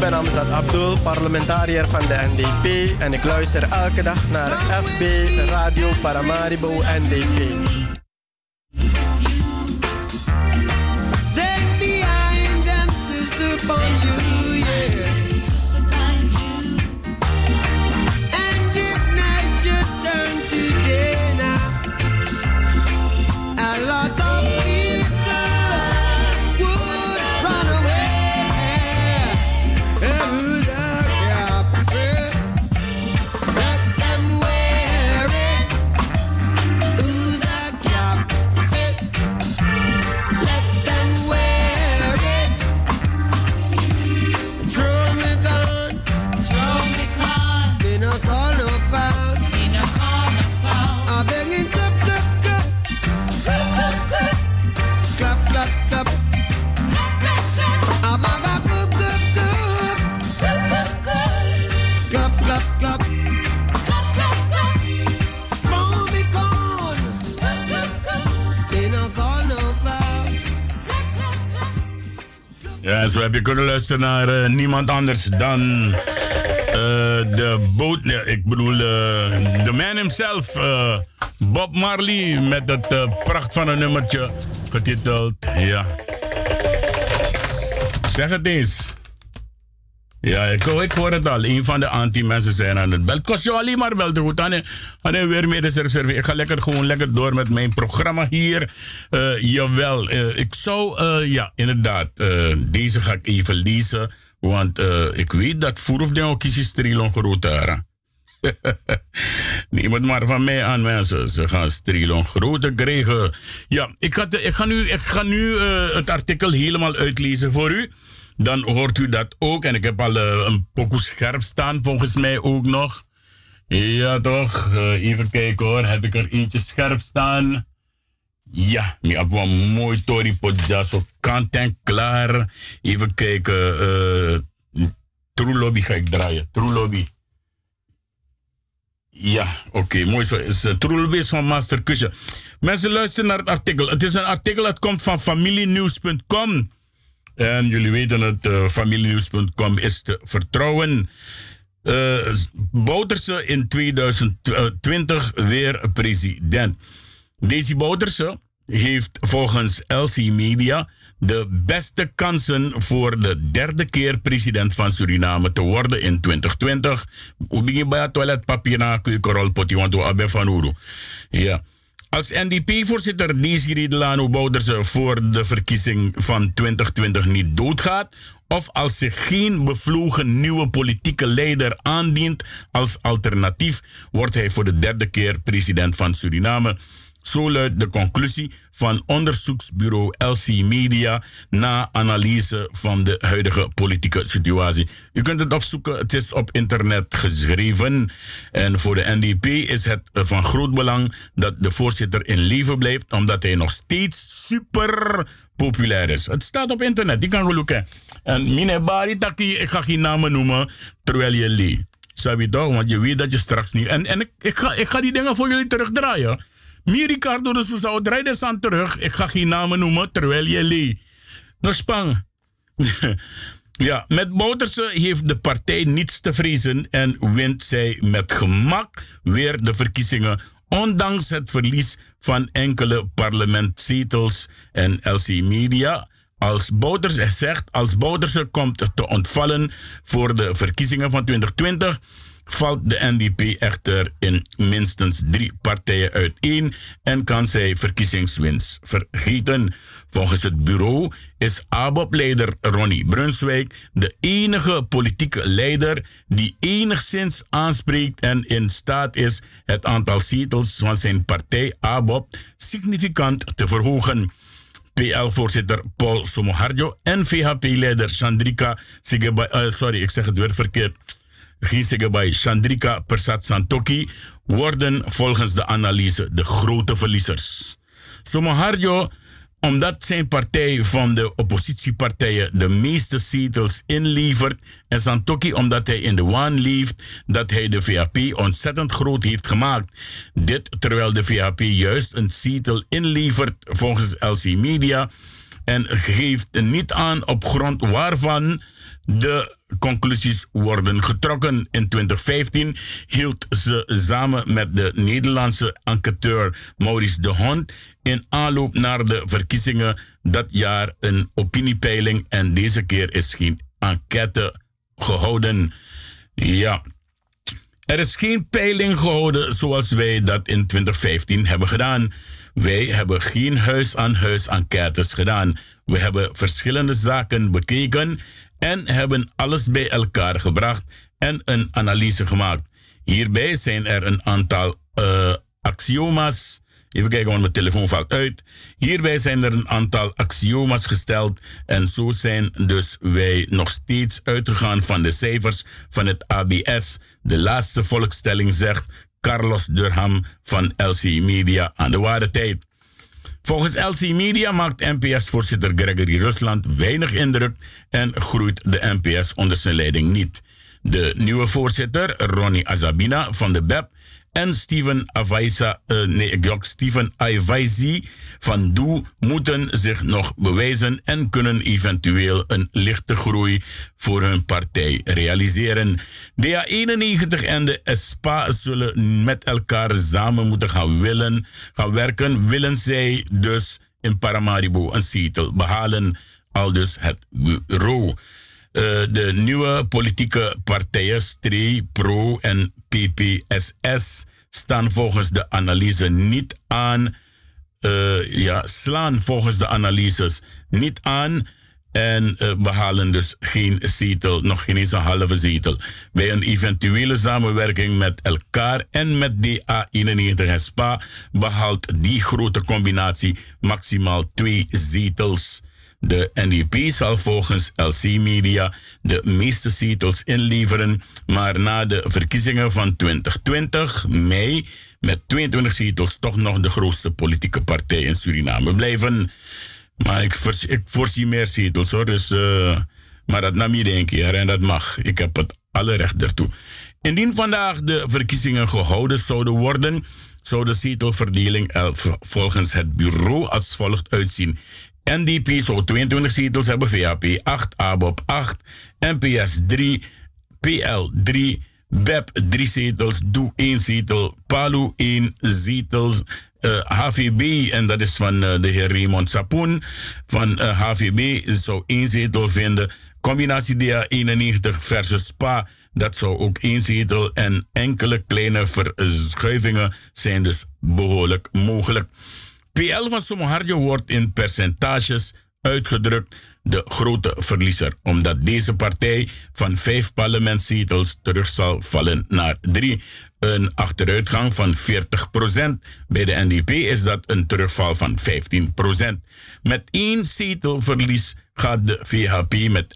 ben Amzad Abdul, parlementariër van de NDP en ik luister elke dag naar FB Radio Paramaribo NDP. Ja, zo heb je kunnen luisteren naar uh, niemand anders dan uh, de boot. Ja, ik bedoel, eh, de uh, man himself, Bob Marley, met dat pracht van een nummertje getiteld. Ja. Zeg het eens. Ja, ik, ik hoor het al. Een van de anti-mensen zijn aan het bel. Kost je alleen maar wel te goed. Dan dan weer meer. Ik ga lekker gewoon lekker door met mijn programma hier. Eh, jawel, eh, ik zou, eh, ja, inderdaad, deze ga ik even lezen. Want ik weet dat voor of de ook is strilon groter. Het maar van mij aan, mensen. Ze gaan strilon groter krijgen. Ja, ik ga, de- ik ga nu, ik ga nu eh, het artikel helemaal uitlezen voor u. Dan hoort u dat ook. En ik heb al eh, een pokoe scherp staan, volgens mij ook nog. Ja, toch? Eh, even kijken hoor. Heb ik er eentje scherp staan? Ja, ik heb een mooi Tori Podja, zo kant en klaar. Even kijken. True Lobby ga ik draaien. True Lobby. Ja, oké, mooi zo. Is, uh, True Lobby is van Master Kusje. Mensen luisteren naar het artikel. Het is een artikel dat komt van familienieuws.com. En jullie weten het, uh, familienieuws.com is te vertrouwen. Uh, Bouterse in 2020 weer president. Daisy Bouterse heeft volgens LC Media de beste kansen voor de derde keer president van Suriname te worden in 2020. Hoe begin je bij toiletpapier na want we hebben van Uru. Ja. Als NDP-voorzitter Desiree Delano Bouderse voor de verkiezing van 2020 niet doodgaat, of als zich geen bevlogen nieuwe politieke leider aandient als alternatief, wordt hij voor de derde keer president van Suriname. Zo luidt de conclusie van onderzoeksbureau LC Media na analyse van de huidige politieke situatie. U kunt het opzoeken, het is op internet geschreven. En voor de NDP is het van groot belang dat de voorzitter in leven blijft, omdat hij nog steeds super populair is. Het staat op internet, die kan gelukken. En mine Bari Taki, ik ga geen namen noemen, terwijl je leeft. Zou je toch? Want je weet dat je straks niet... En, en ik, ik, ga, ik ga die dingen voor jullie terugdraaien. Mi Ricardo de Sousa, draai aan terug. Ik ga geen namen noemen, terwijl je lee. Nou, spang. ja, met Bouterse heeft de partij niets te vrezen en wint zij met gemak weer de verkiezingen. Ondanks het verlies van enkele parlementzetels en LC Media. Als Bouterse zegt, als Bouterse komt te ontvallen voor de verkiezingen van 2020 valt de NDP echter in minstens drie partijen uiteen en kan zij verkiezingswinst vergeten. Volgens het bureau is ABOP-leider Ronnie Brunswijk de enige politieke leider die enigszins aanspreekt en in staat is het aantal zetels van zijn partij ABOP significant te verhogen. PL-voorzitter Paul Somoharjo en VHP-leider Chandrika Sigeba, uh, sorry, ik zeg het weer verkeerd. Gisege bij Chandrika Persat Santoki worden volgens de analyse de grote verliezers. Somoharjo, omdat zijn partij van de oppositiepartijen de meeste zetels inlevert, en Santoki omdat hij in de waan leeft dat hij de VHP ontzettend groot heeft gemaakt. Dit terwijl de VHP juist een zetel inlevert volgens LC Media en geeft niet aan op grond waarvan de conclusies worden getrokken. In 2015 hield ze samen met de Nederlandse enquêteur Maurice de Hond in aanloop naar de verkiezingen dat jaar een opiniepeiling en deze keer is geen enquête gehouden. Ja. Er is geen peiling gehouden zoals wij dat in 2015 hebben gedaan. Wij hebben geen huis-aan-huis enquêtes gedaan. We hebben verschillende zaken bekeken en hebben alles bij elkaar gebracht en een analyse gemaakt. Hierbij zijn er een aantal uh, axioma's. Even kijken, want mijn telefoon valt uit. Hierbij zijn er een aantal axioma's gesteld. En zo zijn dus wij nog steeds uitgegaan van de cijfers van het ABS. De laatste volkstelling zegt Carlos Durham van LC Media aan de ware tijd. Volgens LC Media maakt NPS-voorzitter Gregory Rusland weinig indruk en groeit de NPS onder zijn leiding niet. De nieuwe voorzitter, Ronnie Azabina van de BEP, en Steven Avaisa, eh, nee, Steven Aivaisi van Doe moeten zich nog bewijzen en kunnen eventueel een lichte groei voor hun partij realiseren. DA91 en de SPA zullen met elkaar samen moeten gaan willen, gaan werken. Willen zij dus in Paramaribo een zetel behalen, al dus het bureau. Eh, de nieuwe politieke partijen STRI, PRO en PPSS staan volgens de analyse niet aan, eh, ja, slaan volgens de analyses niet aan en behalen dus geen zetel, nog geen eens een halve zetel. Bij een eventuele samenwerking met elkaar en met DA91 en SPA behaalt die grote combinatie maximaal twee zetels. De NDP zal volgens LC Media de meeste zetels inleveren, maar na de verkiezingen van 2020, mei, met 22 zetels toch nog de grootste politieke partij in Suriname blijven. Maar ik, ik voorzie meer zetels hoor, dus, uh, maar dat nam je één keer en dat mag. Ik heb het alle recht ertoe. Indien vandaag de verkiezingen gehouden zouden worden, zou de zetelverdeling volgens het bureau als volgt uitzien. NDP zou 22 zetels hebben, VAP 8, ABOP 8, NPS 3, PL 3, BEP 3 zetels, DOE 1 zetel, PALU 1 zetels, HVB, en dat is van uh, de heer Raymond Sapoen, van HVB zou 1 zetel vinden. Combinatie DA 91 versus SPA, dat zou ook 1 zetel en enkele kleine verschuivingen zijn dus behoorlijk mogelijk. PL van Somoharjo wordt in percentages uitgedrukt de grote verliezer, omdat deze partij van vijf parlementszetels terug zal vallen naar drie. Een achteruitgang van 40%. Bij de NDP is dat een terugval van 15%. Met één zetelverlies gaat de VHP met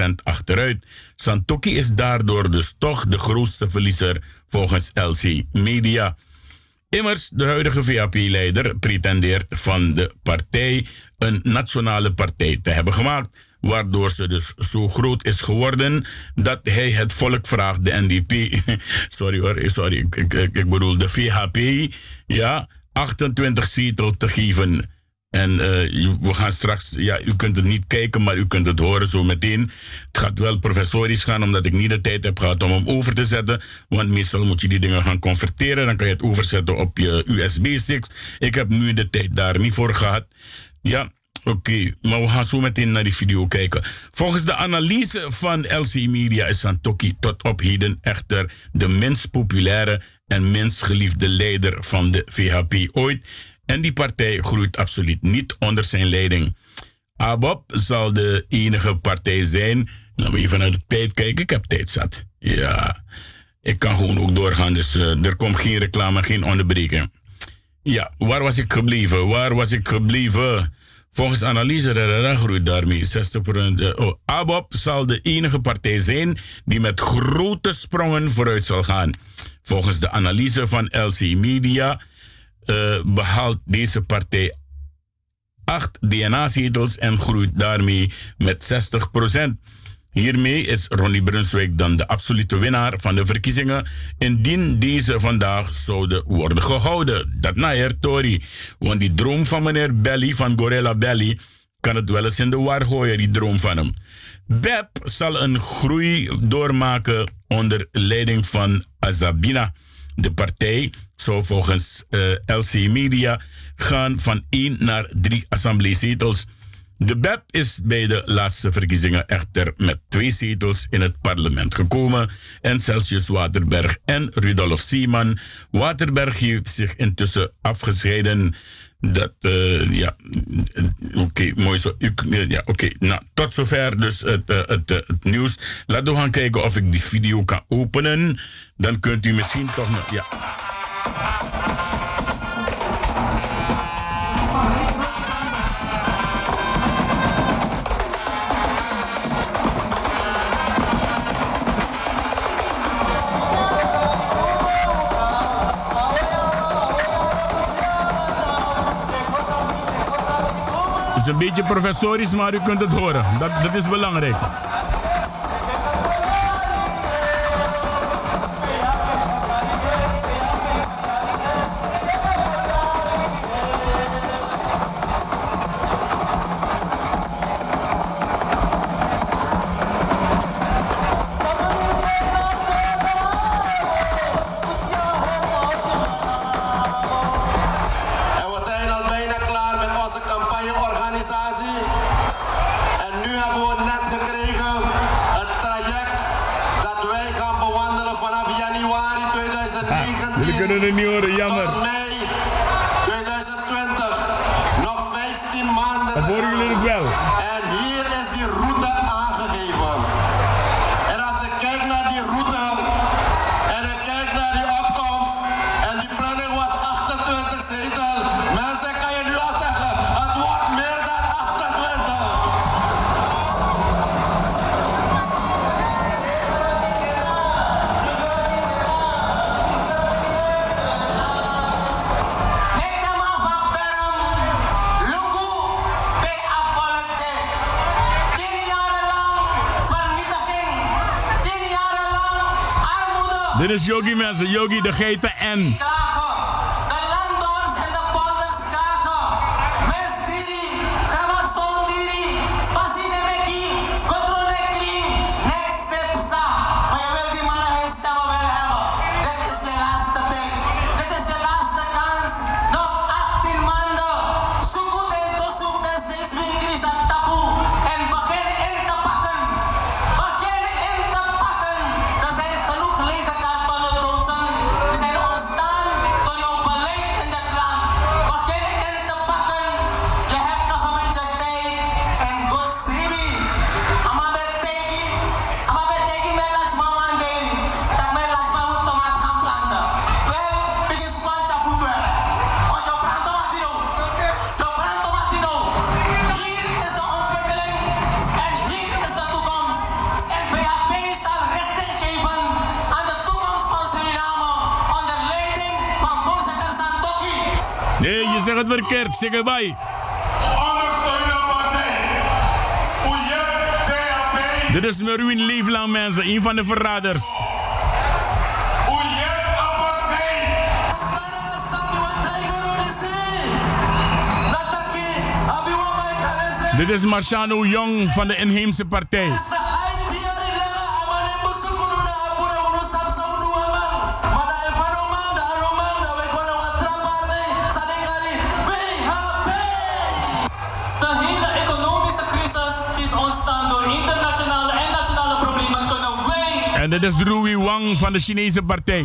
11% achteruit. Santoki is daardoor dus toch de grootste verliezer volgens LC Media. Immers, de huidige VAP-leider pretendeert van de partij een nationale partij te hebben gemaakt, waardoor ze dus zo groot is geworden dat hij het volk vraagt, de NDP, sorry hoor, sorry, ik, ik, ik bedoel de VHP, ja, 28 zetels te geven. En uh, we gaan straks, ja, u kunt het niet kijken, maar u kunt het horen zo meteen. Het gaat wel professorisch gaan, omdat ik niet de tijd heb gehad om hem over te zetten. Want meestal moet je die dingen gaan converteren. Dan kan je het overzetten op je USB-sticks. Ik heb nu de tijd daar niet voor gehad. Ja, Oké, maar we gaan zo meteen naar die video kijken. Volgens de analyse van LC Media is Santoki tot op heden echter de minst populaire en minst geliefde leider van de VHP ooit. En die partij groeit absoluut niet onder zijn leiding. ABOP zal de enige partij zijn. Laten we even naar de tijd kijken. Ik heb tijd zat. Ja, ik kan gewoon ook doorgaan. Dus uh, er komt geen reclame, geen onderbreking. Ja, waar was ik gebleven? Waar was ik gebleven? Volgens analyse groeit daarmee 60%. Oh, ABOP zal de enige partij zijn die met grote sprongen vooruit zal gaan. Volgens de analyse van LC Media uh, behaalt deze partij acht DNA-zetels en groeit daarmee met 60%. Hiermee is Ronnie Brunswijk dan de absolute winnaar van de verkiezingen, indien deze vandaag zouden worden gehouden. Dat naar Tori. Want die droom van meneer Belly, van Gorilla Belly, kan het wel eens in de war gooien, die droom van hem. BEP zal een groei doormaken onder leiding van Azabina. De partij zou volgens eh, LC Media gaan van 1 naar 3 assembleezetels. De BEP is bij de laatste verkiezingen echter met twee zetels in het parlement gekomen. En Celsius Waterberg en Rudolf Sieman. Waterberg heeft zich intussen afgescheiden. Dat, uh, ja, oké, mooi zo. Ja, oké, nou, tot zover dus het, het, uh, het, nieuws. Laten we gaan kijken of ik die video kan openen. Dan kunt u misschien toch nog, ja. Is een beetje professorisch, maar u kunt het horen. Dat, dat is belangrijk. kunnen niet horen, jammer. is Yogi mensen, Yogi de GPN. kertsingen bij. Dit is Meruin Leeflang, mensen. Een van de verraders. Dit is Marciano Jong van de inheemse partij. van de Chinese partij.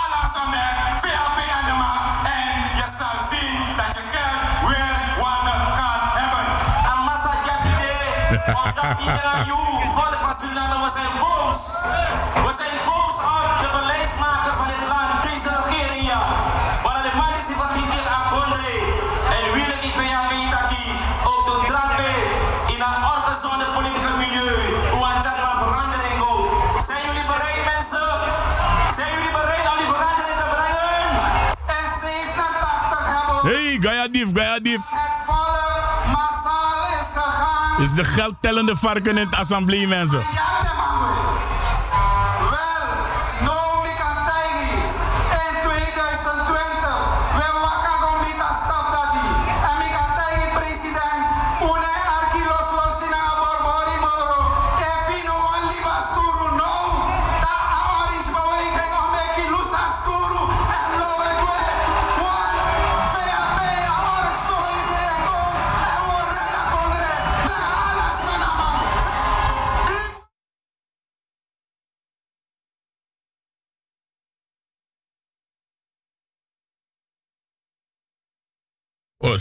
omdat Idayu, volk van Suriname, we zijn boos. We zijn boos op de beleidsmakers van dit land, deze regering. Maar de man is van die deel akondre. En wil ik van jou meetaki, ook tot drappen in een ongezonde politieke milieu. Hoe aan het maar verandering ook. Zijn jullie bereid, mensen? Zijn jullie bereid om die verandering te brengen? En 87 hebben we. Hey, Gaya Dief, Gaya Dief. Het volk is de geldtellende varken in het assemblee, mensen.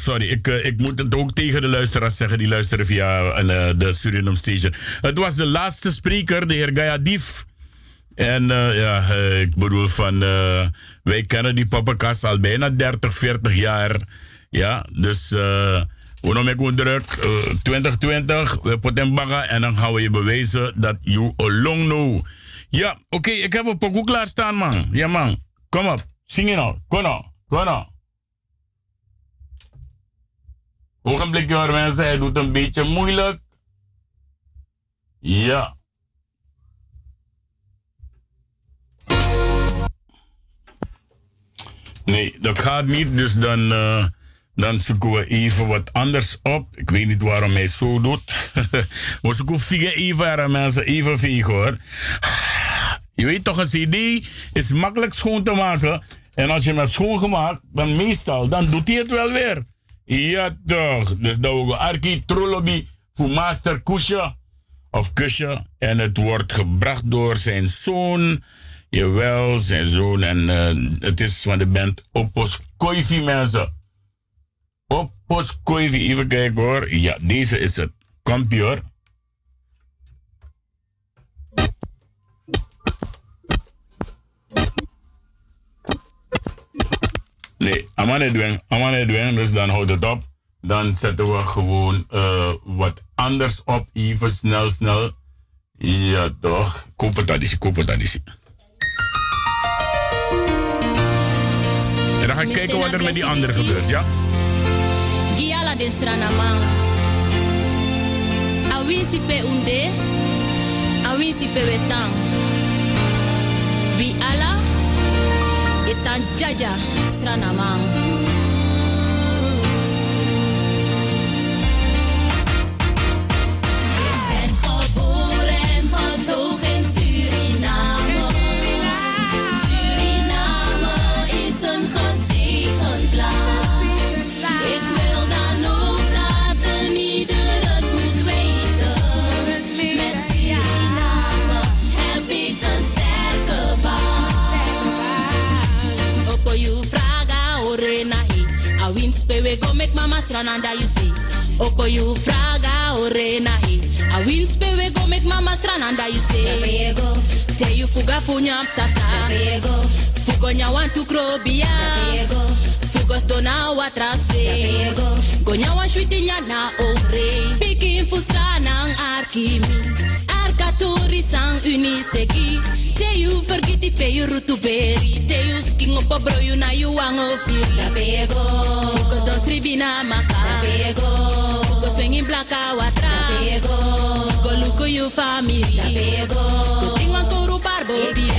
Sorry. Ik, eh, ik moet het ook tegen de luisteraars zeggen die luisteren via eh, de Suriname Station. Het was de laatste spreker, de heer Gayadief. En eh, ja, ik bedoel van... wij kennen die poppenkast al bijna 30, 40 jaar. Ja, dus... we noemen ik druk. eh, 2020, we poten bagga en dan gaan we je bewijzen dat you along know. Ja, oké, ik heb een pokoe klaarstaan, man. Ja, man. Kom op, zing je nou. Kom nou, kom nou. Ogenblikje hoor mensen, hij doet een beetje moeilijk. Ja. Nee, dat gaat niet, dus dan, eh, dan zoeken we even wat anders op. Ik weet niet waarom hij zo doet. we zoeken vier even, mensen, even vegen hoor. Je weet toch, een CD is makkelijk schoon te maken. En als je hem hebt schoongemaakt, dan meestal, dan doet hij het wel weer. Ja toch. Dus dat we Arki Trollobi voor Master Kusje of Kusje. En het wordt gebracht door zijn zoon. Jawel, zijn zoon. En eh, het is van de band Opos Koivi mensen. Opos Koivi, even kijken hoor. Ja, deze is het. Komt hoor. Nee, amane doen, amane doen, dus dan houdt het op. Dan zetten we gewoon eh, wat anders op, even snel, snel. Ja toch, koop het dat is, koop het dat is. En dan ga ik kijken wat er met die andere gebeurt, ja? Giala de Sranamang. Awinsi pe unde, awinsi pe wetang. Wie ala, tan jaja sira na mama srananda you see. Oko you fraga orenahi. A win spewe go make mama srananda you see. Te you fuga funya tata. Fugo nya want to krobia. Fugos dona watrase. Gonya wan shwiti nya na ore. Pikin fusranang arkimi. Arkatori sang uniseki. Te you forget the pay you rutu beri. Te you sking op a bro na you wang ofiri. Da pego. Fugo dos ribina maka. Da pego. Fugo swinging blaka watra. Da pego. Fugo luko you family. Da pego. Go ting wan koru barbo di.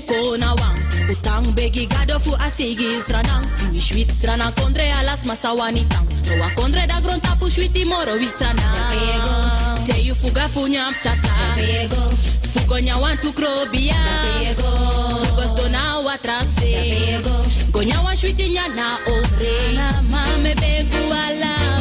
Bekun kona wang. Utang begi gado fu asigi sranang. Fui shwit strana kondre alas masawani tang. No wa kondre da gron tapu shwiti moro wi strana. Te you fuga funya tata. Fugo nya wan tu krobia. Fugos dona wa trase. Gonya wan shwiti nya na ore. Na mame begu ala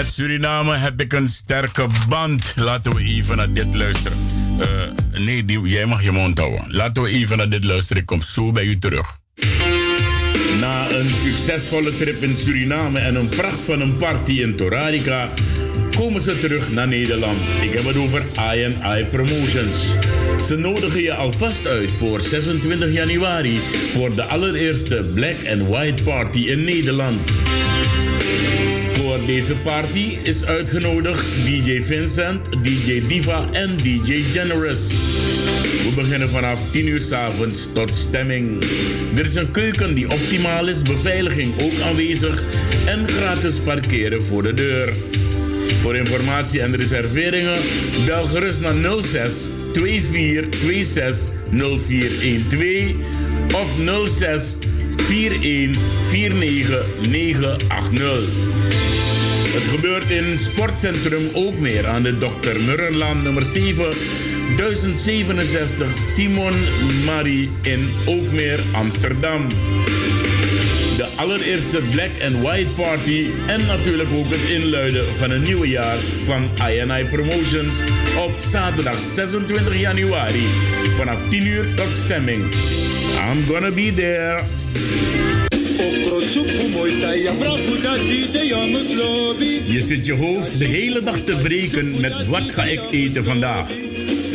Met Suriname heb ik een sterke band. Laten we even naar dit luisteren. Eh, nee, die, jij mag je mond houden. Laten we even naar dit luisteren. Ik kom zo bij u terug. Na een succesvolle trip in Suriname en een pracht van een party in Torarica komen ze terug naar Nederland. Ik heb het over I&I Promotions. Ze nodigen je alvast uit voor 26 januari voor de allereerste Black and White Party in Nederland. Voor deze party is uitgenodigd DJ Vincent, DJ Diva en DJ Generous. We beginnen vanaf 10 uur s avonds tot stemming. Er is een keuken die optimaal is, beveiliging ook aanwezig en gratis parkeren voor de deur. Voor informatie en reserveringen bel gerust naar 06 2426 0412 of 06 41 49 980. Het gebeurt in Sportcentrum Ookmeer aan de Dr. Murrenlaan nummer 7, 1067 Simon Marie in Ookmeer, Amsterdam. De allereerste Black and White Party en natuurlijk ook het inluiden van een nieuwe jaar van INI Promotions op zaterdag 26 januari vanaf 10 uur tot stemming. I'm gonna be there. Je zit je hoofd de hele dag te breken met wat ga ik eten vandaag.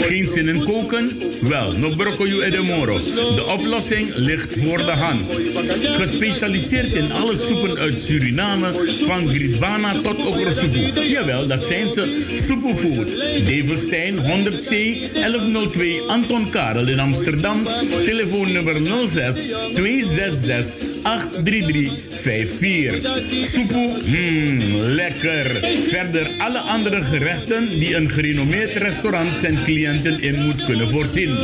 Geen zin in koken? Wel, no broccoli e de moro. De oplossing ligt voor de hand. Gespecialiseerd in alle soepen uit Suriname, van gridbana tot okrosoepoe. Jawel, dat zijn ze. Soepoefood. Develstein 100C 1102 Anton Karel in Amsterdam. Telefoonnummer 06 266 83354. Soepoe, hmm, lekker. Verder alle andere gerechten die een gerenommeerd restaurant zijn in moet kunnen voorzien.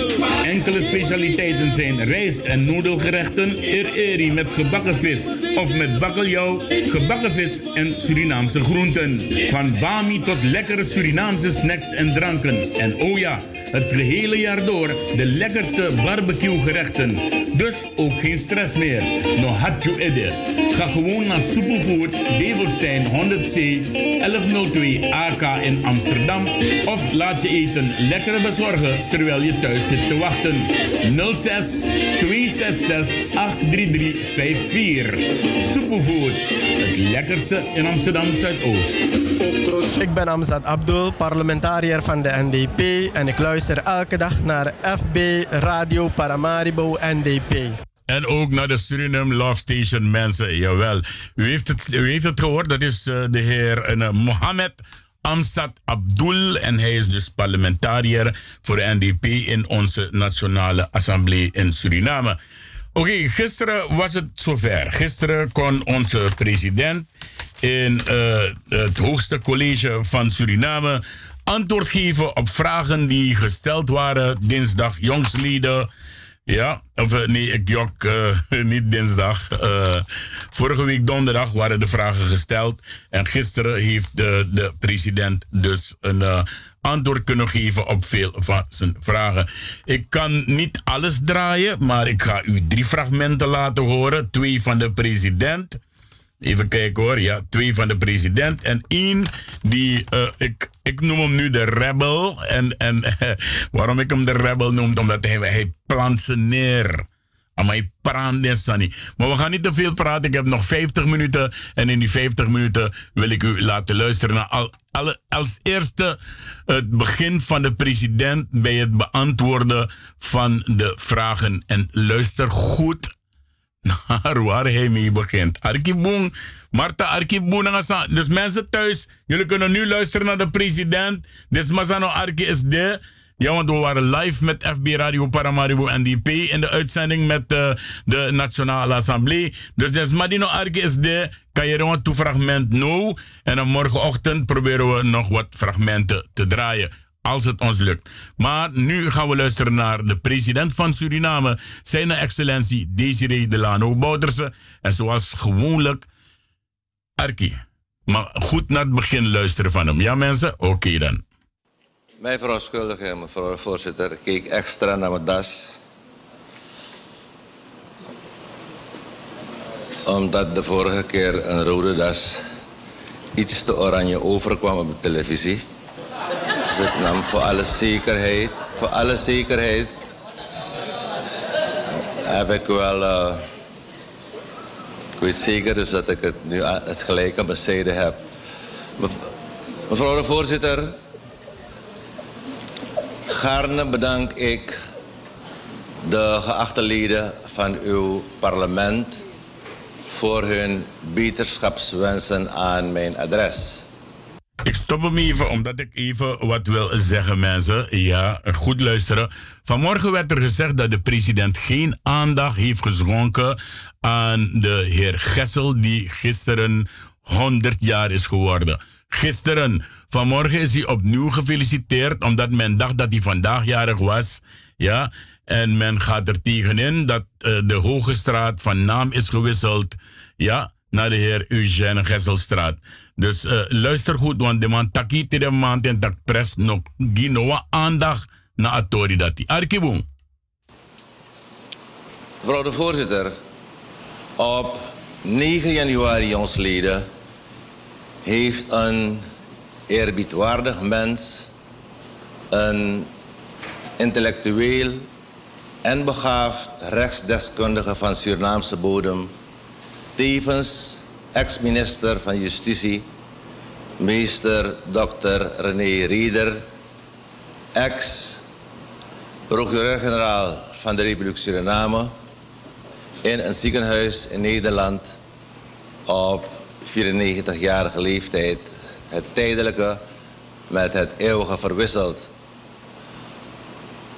Enkele specialiteiten zijn rijst- en noedelgerechten, eri met gebakken vis of met bakkeljauw, gebakken vis en Surinaamse groenten. Van bami tot lekkere Surinaamse snacks en dranken. En oh ja, het gehele jaar door de lekkerste barbecue gerechten. Dus ook geen stress meer. No you idee. Ga gewoon naar Superfood Develstein 100C 1102 AK in Amsterdam. Of laat je eten lekker bezorgen terwijl je thuis zit te wachten. 06 266 83354. Superfood. Het lekkerste in Amsterdam Zuidoost. Ik ben Amzad Abdul, parlementariër van de NDP en ik luister elke dag naar FB Radio Paramaribo NDP. En ook naar de Suriname Love Station mensen. Jawel. U heeft het, u heeft het gehoord. Dat is eh, de heer eh, Mohamed Amsat Abdul. En hij is dus parlementariër voor de NDP in onze Nationale Assemblée in Suriname. Oké, gisteren was het zover. Gisteren kon onze president in eh, het hoogste college van Suriname antwoord geven op vragen die gesteld waren dinsdag jongsleden. Ja, of eh, nee, ik jok eh, niet dinsdag. Eh, vorige week donderdag waren de vragen gesteld. En gisteren heeft de, de president dus een antwoord kunnen geven op veel van zijn vragen. Ik kan niet alles draaien, maar ik ga u drie fragmenten laten horen. Twee van de president. Even kijken hoor. Ja, twee van de president. En één die, ik, ik noem hem nu de rebel. En, en waarom ik hem de rebel noem? Omdat hij, hij plant ze neer. Maar we gaan niet te veel praten. Ik heb nog 50 minuten. En in die 50 minuten wil ik u laten luisteren naar al, als eerste het begin van de president bij het beantwoorden van de vragen. En luister goed naar waar hij mee begint. Arkiboen, Marta Arkiboen. Dus mensen thuis, jullie kunnen nu luisteren naar de president. Dus Masano Arki is de. Ja, want we waren live met FB Radio Paramaribo NDP in de uitzending met uh, de Nationale Assemblée. Dus des Madino Arki is de. Je een fragment no. En dan morgenochtend proberen we nog wat fragmenten te draaien als het ons lukt. Maar nu gaan we luisteren naar de president van Suriname, zijn excellentie Desiree Delano Bouterse. En zoals gewoonlijk, Arki. Maar goed naar het begin luisteren van hem. Ja mensen? Oké dan. Mijn verontschuldiging, mevrouw de voorzitter. Ik keek extra naar mijn das. Omdat de vorige keer een rode das iets te oranje overkwam op de televisie. Voor alle zekerheid, voor alle zekerheid, heb ik wel, eh, ik weet zeker dus dat ik het nu het gelijk aan heb. Mev- Mevrouw de voorzitter, gaarne bedank ik de geachte leden van uw parlement voor hun beterschapswensen aan mijn adres. Ik stop hem even, omdat ik even wat wil zeggen, mensen. Ja, goed luisteren. Vanmorgen werd er gezegd dat de president geen aandacht heeft geschonken aan de heer Gessel, die gisteren 100 jaar is geworden. Gisteren. Vanmorgen is hij opnieuw gefeliciteerd, omdat men dacht dat hij vandaag jarig was. Ja, en men gaat er tegenin dat eh, de Hoge Straat van naam is gewisseld. Ja, naar de heer Eugène Gesselstraat. Dus eh, luister goed, want de man taki te de man en tak pres nog ginoa aandacht naar atori dati. Arkiboom. Mevrouw de voorzitter, op 9 januari jongsleden heeft een eerbiedwaardig mens, een intellectueel en begaafd rechtsdeskundige van Surinaamse bodem, tevens ex-minister van Justitie, meester Dr. René Rieder, ex-procureur-generaal van de Republiek Suriname, in een ziekenhuis in Nederland op 94-jarige leeftijd het tijdelijke met het eeuwige verwisselt.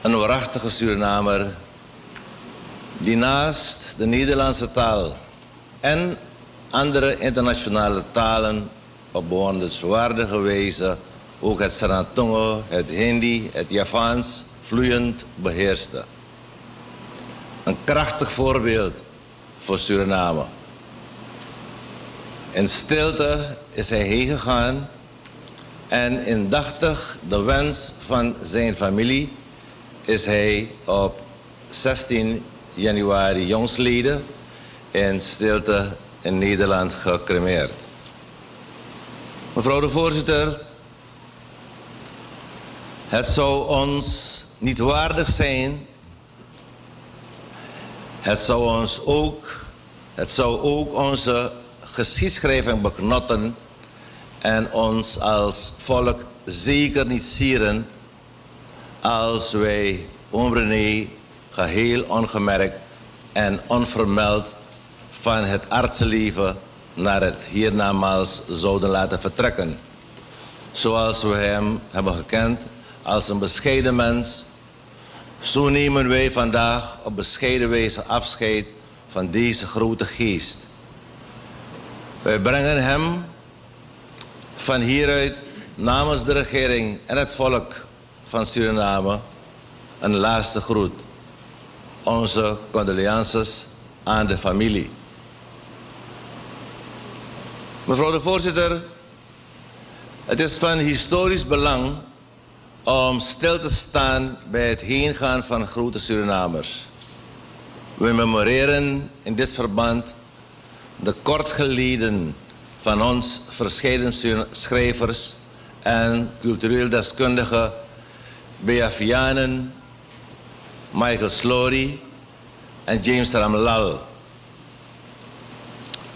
Een waarachtige Surinamer die naast de Nederlandse taal en andere internationale talen op bewonderenswaardige wijze ook het Saratongo, het Hindi, het Javaans vloeiend beheerste. Een krachtig voorbeeld voor Suriname. In stilte is hij heen gegaan en indachtig de wens van zijn familie is hij op 16 januari jongsleden in stilte in Nederland gecremeerd. Mevrouw de voorzitter, het zou ons niet waardig zijn het zou ons ook, het zou ook onze geschiedschrijving beknotten en ons als volk zeker niet sieren als wij oom René geheel ongemerkt en onvermeld van het artsenleven naar het hiernamaals zouden laten vertrekken. Zoals we hem hebben gekend als een bescheiden mens zo nemen wij vandaag op bescheiden wijze afscheid van deze grote geest. Wij brengen hem van hieruit namens de regering en het volk van Suriname een laatste groet. Onze condolences aan de familie. Mevrouw de voorzitter, het is van historisch belang om stil te staan bij het heengaan van grote Surinamers. We memoreren in dit verband de kort geleden van ons verscheiden schrijvers en cultureel deskundigen Bea Vianen, Michael Slory en James Ramlal.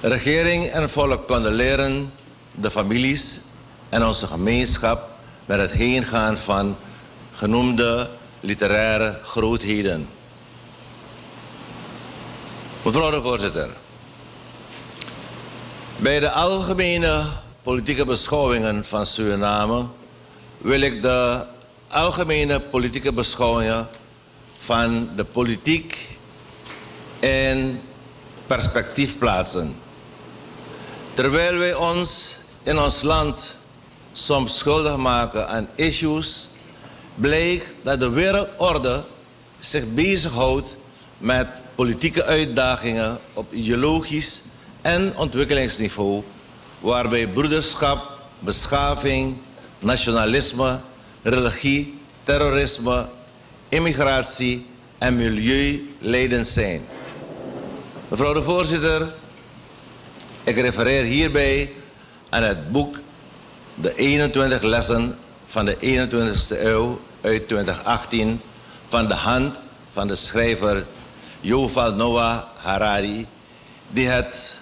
Regering en volk condoleren de families en onze gemeenschap met het heengaan van genoemde literaire grootheden. Mevrouw de voorzitter, bij de algemene politieke beschouwingen van Suriname wil ik de algemene politieke beschouwingen van de politiek in perspectief plaatsen. Terwijl wij ons in ons land soms schuldig maken aan issues, blijkt dat de wereldorde zich bezighoudt met politieke uitdagingen op ideologisch en ontwikkelingsniveau, waarbij broederschap, beschaving, nationalisme, religie, terrorisme, immigratie en milieu leidend zijn. Mevrouw de voorzitter, ik refereer hierbij aan het boek De 21 lessen van de 21ste eeuw uit 2018 van de hand van de schrijver Yuval Noah Harari, die het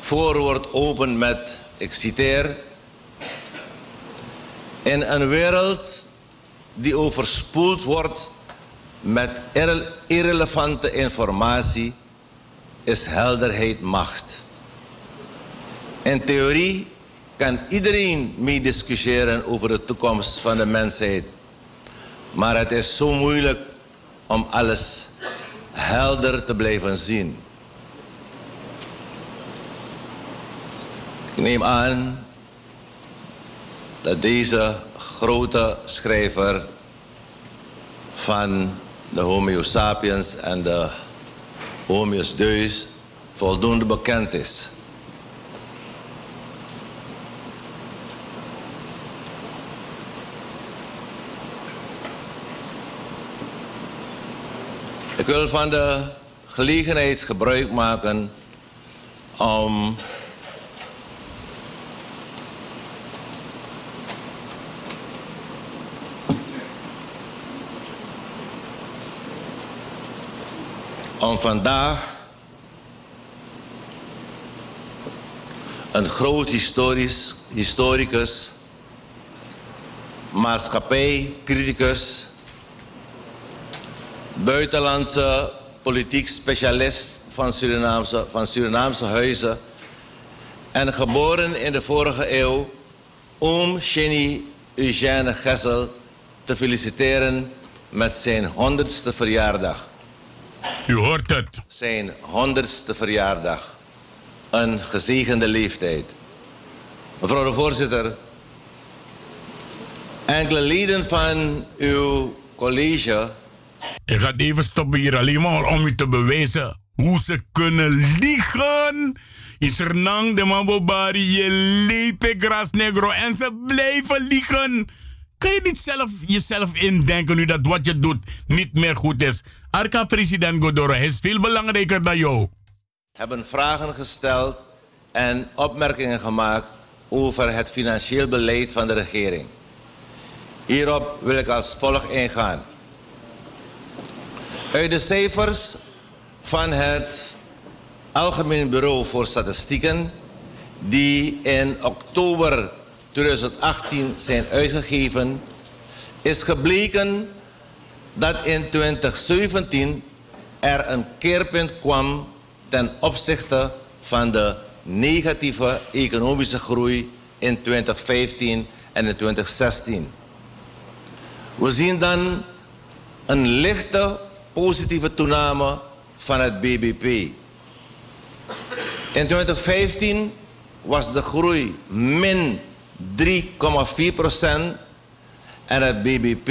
voorwoord opent met, ik citeer, in een wereld die overspoeld wordt met irre- irrelevante informatie, is helderheid macht. In theorie kan iedereen meediscussiëren over de toekomst van de mensheid. Maar het is zo moeilijk om alles helder te blijven zien. Ik neem aan dat deze grote schrijver van de Homo sapiens en de Homo deus voldoende bekend is. Ik wil van de gelegenheid gebruik maken om om vandaag een groot historisch, historicus, maatschappijcriticus, buitenlandse politiek specialist van Surinaamse, van Surinaamse huizen en geboren in de vorige eeuw, oom Jenny Eugène Gessel te feliciteren met zijn honderdste verjaardag. U hoort het. Zijn honderdste verjaardag. Een gezegende leeftijd. Mevrouw de voorzitter, enkele leden van uw college Ik ga even stoppen hier alleen maar om u te bewijzen hoe ze kunnen liegen. Is er nang de mambobari, je lepe gras negro en ze blijven liegen. Kun je niet zelf jezelf indenken nu dat wat je doet niet meer goed is? Arka president Godoro hij is veel belangrijker dan jou. hebben vragen gesteld en opmerkingen gemaakt over het financieel beleid van de regering. Hierop wil ik als volgt ingaan. Uit de cijfers van het Algemeen Bureau voor Statistieken, die in oktober 2018 zijn uitgegeven, is gebleken dat in 2017 er een keerpunt kwam ten opzichte van de negatieve economische groei in 2015 en in 2016. We zien dan een lichte positieve toename van het BBP. In 2015 was de groei min 3,4 procent en het BBP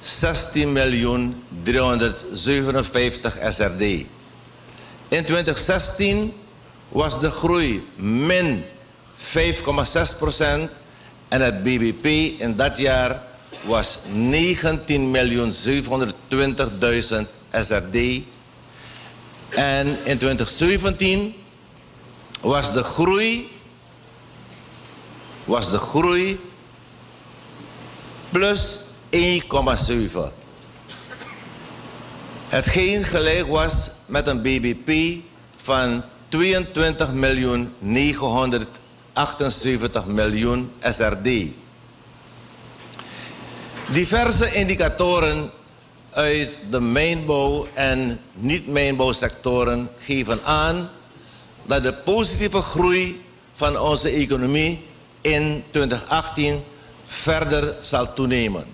16 miljoen 357 SRD. In 2016 was de groei min 5,6 procent en het BBP in dat jaar was 19 miljoen 720.000 SRD. En in 2017 was de groei, was de groei plus 1,7. Hetgeen gelijk was met een BBP van 22 miljoen 978 miljoen SRD. Diverse indicatoren uit de mijnbouw- en niet-mijnbouwsectoren geven aan dat de positieve groei van onze economie in 2018 verder zal toenemen.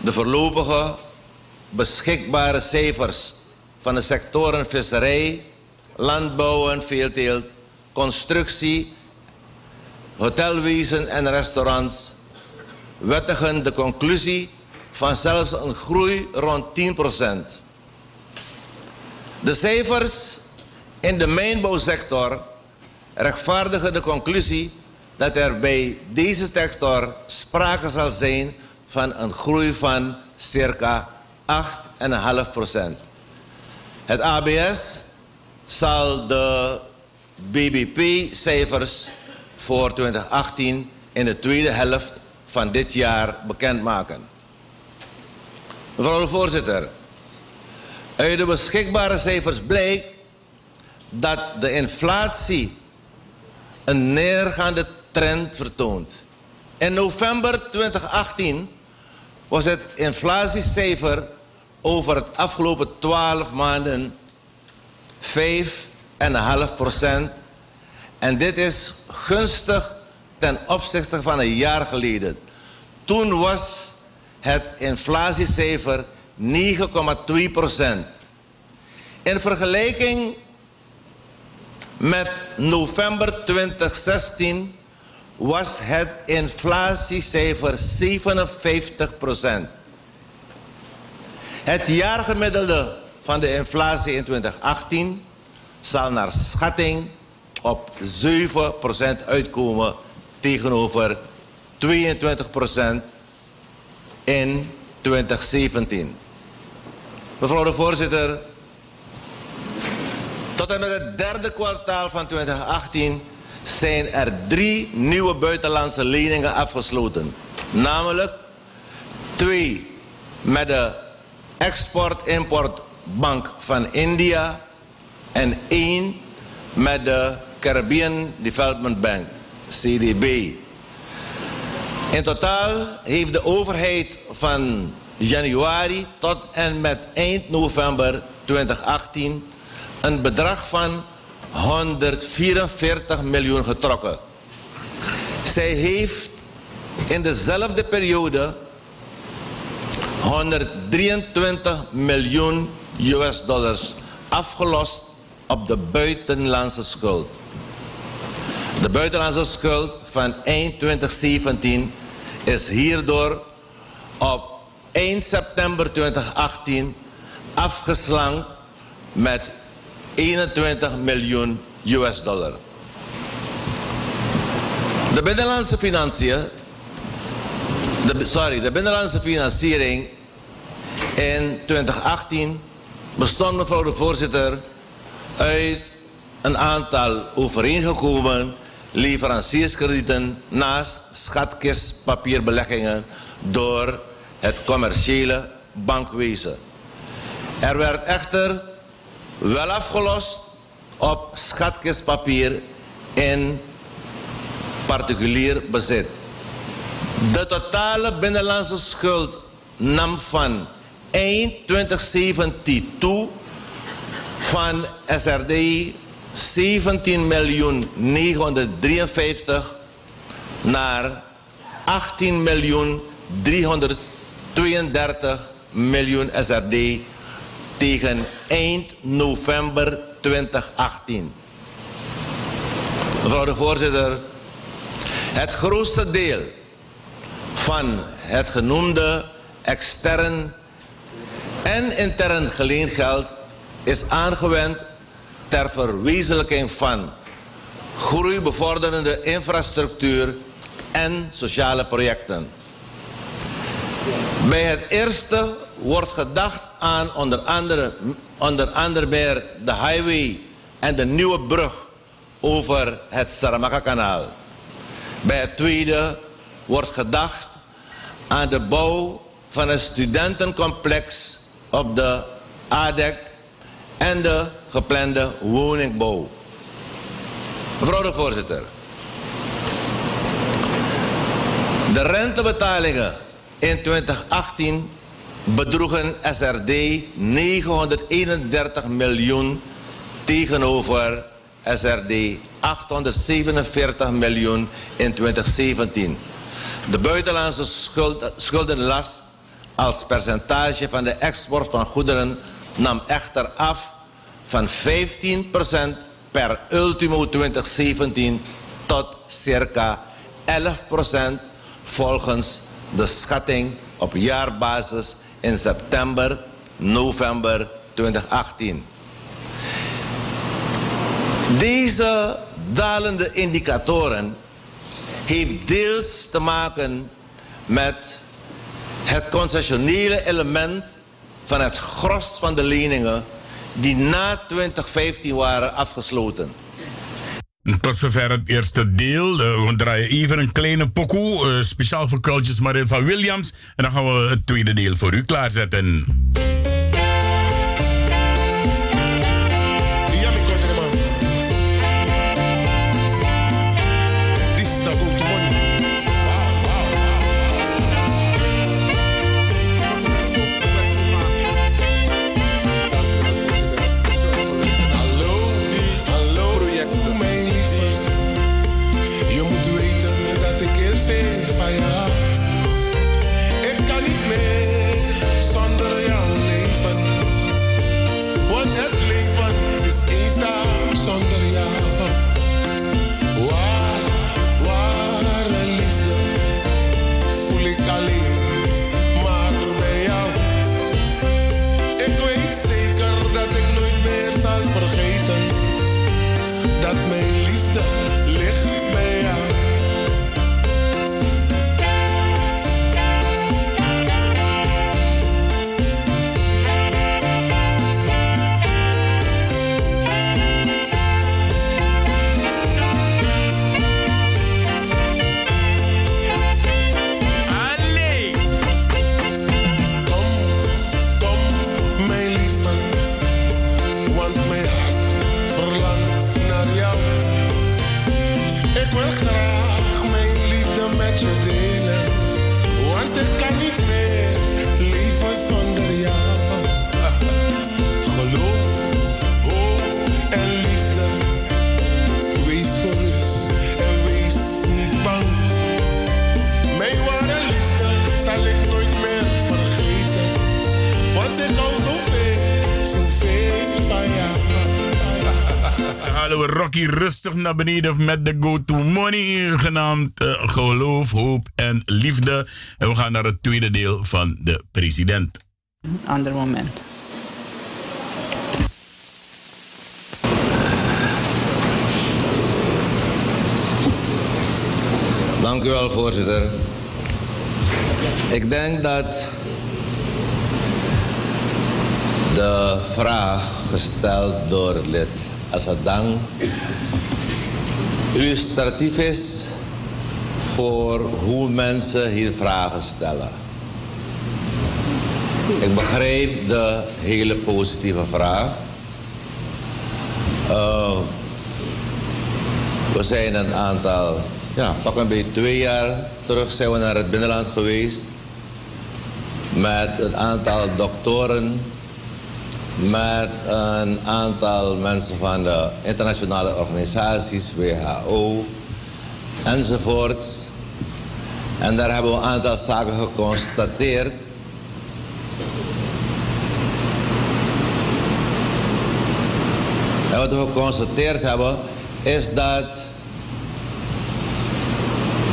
De voorlopige beschikbare cijfers van de sectoren visserij, landbouw en veeteelt, constructie, hotelwezen en restaurants wettigen de conclusie van zelfs een groei rond 10%. De cijfers in de mijnbouwsector rechtvaardigen de conclusie dat er bij deze sector sprake zal zijn van een groei van circa 8,5%. Het ABS zal de BBP-cijfers voor 2018 in de tweede helft van dit jaar bekendmaken. Mevrouw de voorzitter, uit de beschikbare cijfers blijkt dat de inflatie een neergaande trend vertoont. In november 2018 was het inflatiecijfer over het afgelopen 12 maanden 5,5 procent. En dit is gunstig ten opzichte van een jaar geleden. Toen was het inflatiecijfer 9,2 procent. In vergelijking met november 2016 was het inflatiecijfer 57 procent. Het jaargemiddelde van de inflatie in 2018 zal naar schatting op 7 procent uitkomen tegenover 22 procent in 2017. Mevrouw de voorzitter, tot en met het derde kwartaal van 2018 zijn er drie nieuwe buitenlandse leningen afgesloten. Namelijk twee met de Export-Import Bank van India en één met de Caribbean Development Bank, CDB. In totaal heeft de overheid van januari tot en met eind november 2018 een bedrag van 144 miljoen getrokken. Zij heeft in dezelfde periode 123 miljoen US dollars afgelost op de buitenlandse schuld. De buitenlandse schuld van eind 2017 is hierdoor op 1 september 2018 afgeslankt met 21 miljoen US dollar. De binnenlandse financiën, de, sorry, de binnenlandse financiering in 2018 bestond, mevrouw de voorzitter, uit een aantal overeengekomen leverancierskredieten naast schatkistpapierbeleggingen door het commerciële bankwezen. Er werd echter wel afgelost op schatkistpapier in particulier bezit. De totale binnenlandse schuld nam van eind 2017 toe van SRD 17 miljoen 953 naar 18 miljoen 332 miljoen SRD tegen eind november 2018. Mevrouw de voorzitter, het grootste deel van het genoemde extern en intern geleend geld is aangewend ter verwezenlijking van groeibevorderende infrastructuur en sociale projecten. Bij het eerste wordt gedacht aan onder andere, onder andere meer de highway en de nieuwe brug over het Saramaka-kanaal. Bij het tweede wordt gedacht aan de bouw van een studentencomplex op de ADEC en de geplande woningbouw. Mevrouw de voorzitter. De rentebetalingen in 2018 bedroegen SRD 931 miljoen tegenover SRD 847 miljoen in 2017. De buitenlandse schuld, schuldenlast als percentage van de export van goederen nam echter af van 15% per ultimo 2017 tot circa 11% volgens de schatting op jaarbasis in september, november 2018. Deze dalende indicatoren heeft deels te maken met het concessionele element van het gros van de leningen die na 2015 waren afgesloten. Tot zover het eerste deel. Eh, we draaien even een kleine pokoe. eh, speciaal voor Kultjes Marin van Williams. En dan gaan we het tweede deel voor u klaarzetten. Naar beneden met de go-to money. Genaamd eh, Geloof, Hoop en Liefde. En we gaan naar het tweede deel van de president. ander moment. Dank u wel, voorzitter. Ik denk dat de vraag gesteld door lid Assadang illustratief is voor hoe mensen hier vragen stellen. Ik begreep de hele positieve vraag. Eh, we zijn een aantal, ja, pak een beetje twee jaar terug zijn we naar het binnenland geweest. Met een aantal doktoren, met een aantal mensen van de internationale organisaties, WHO enzovoorts. En daar hebben we een aantal zaken geconstateerd. En wat we geconstateerd hebben, is dat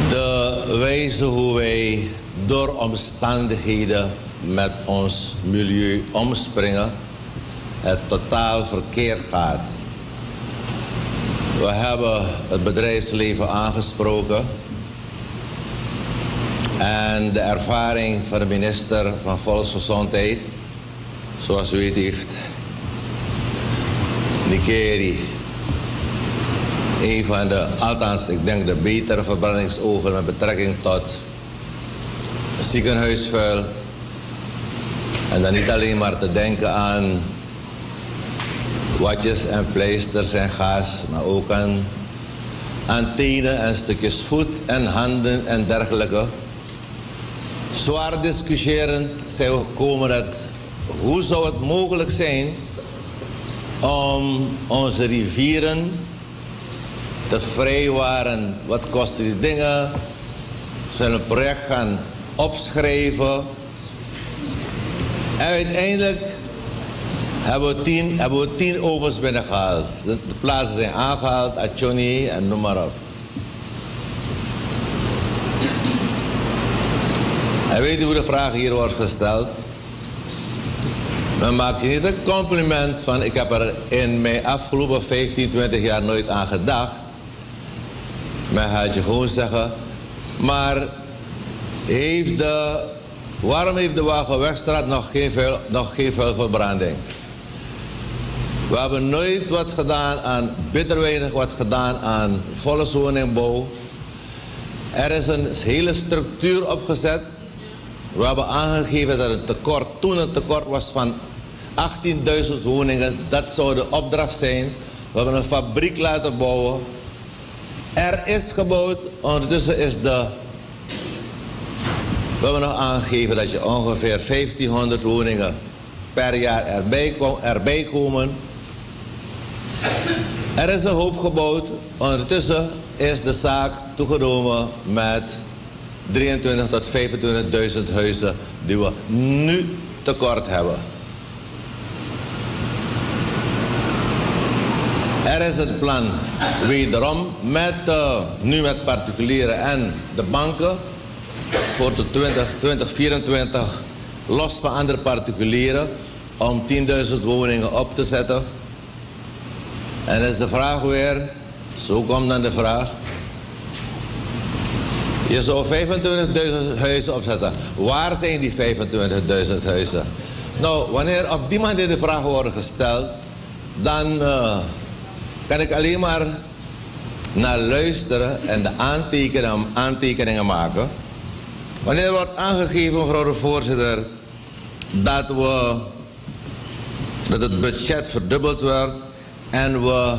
de wijze hoe wij door omstandigheden met ons milieu omspringen, het totaal verkeerd gaat. We hebben het bedrijfsleven aangesproken. En de ervaring van de minister van Volksgezondheid, zoals u weet, heeft Nikeri een van de, althans ik denk de betere verbrandingsoven met betrekking tot ziekenhuisvuil. En dan niet alleen maar te denken aan watjes en pleisters en gas, maar ook aan, aan en stukjes voet en handen en dergelijke. Zwaar discussiërend zijn we gekomen dat hoe zou het mogelijk zijn om onze rivieren te vrijwaren. Wat kosten die dingen? Zullen een project gaan opschrijven. En uiteindelijk hebben we tien, hebben we tien ovens binnengehaald. De, de plaatsen zijn aangehaald, Achoni en noem maar op. En weet u hoe de vraag hier wordt gesteld? Men maakt je niet een compliment van ik heb er in mijn afgelopen 15, 20 jaar nooit aan gedacht. Men gaat je gewoon zeggen, maar heeft de, waarom heeft de Wagenwegstraat nog geen, vuil, nog geen vuilverbranding? We hebben nooit wat gedaan aan, bitter weinig wat gedaan aan volkswoningbouw. Er is een hele structuur opgezet. We hebben aangegeven dat het tekort, toen het tekort was van 18.000 woningen, dat zou de opdracht zijn. We hebben een fabriek laten bouwen. Er is gebouwd, ondertussen is de. We hebben nog aangegeven dat je ongeveer 1500 woningen per jaar erbij, erbij komen. Er is een hoop gebouwd. Ondertussen is de zaak toegenomen met 23 tot 25.000 huizen die we nu tekort hebben. Er is het plan wederom met, eh, nu met particulieren en de banken voor de 20, 2024 los van andere particulieren om 10.000 woningen op te zetten. En dan is de vraag weer, zo komt dan de vraag. Je zou 25.000 huizen opzetten. Waar zijn die 25.000 huizen? Nou, wanneer op die manier de vragen worden gesteld, dan eh, kan ik alleen maar naar luisteren en de aantekeningen, aantekeningen maken. Wanneer wordt aangegeven, mevrouw de voorzitter, dat, we, dat het budget verdubbeld wordt en we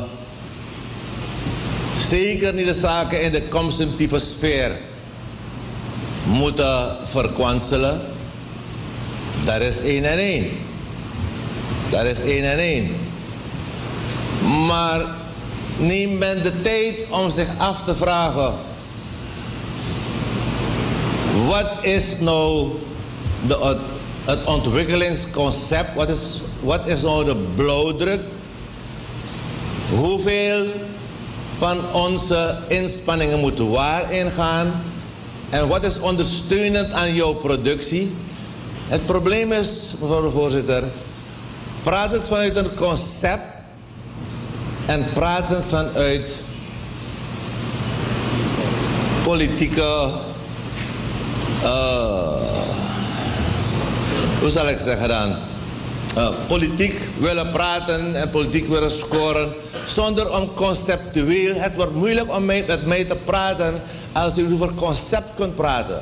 zeker niet de zaken in de consumptieve sfeer moeten verkwanselen. Dat is één en één. Dat is één en één. Maar neem men de tijd om zich af te vragen: wat is nou de, het ontwikkelingsconcept? Wat is, wat is nou de blauwdruk? Hoeveel van onze inspanningen moeten waar ingaan? En wat is ondersteunend aan jouw productie? Het probleem is, mevrouw de voorzitter, praat het vanuit een concept en praat het vanuit politieke, eh, hoe zal ik zeggen dan, Eh, politiek willen praten en politiek willen scoren zonder om conceptueel. Het wordt moeilijk om mij- met mij te praten als u over concept kunt praten.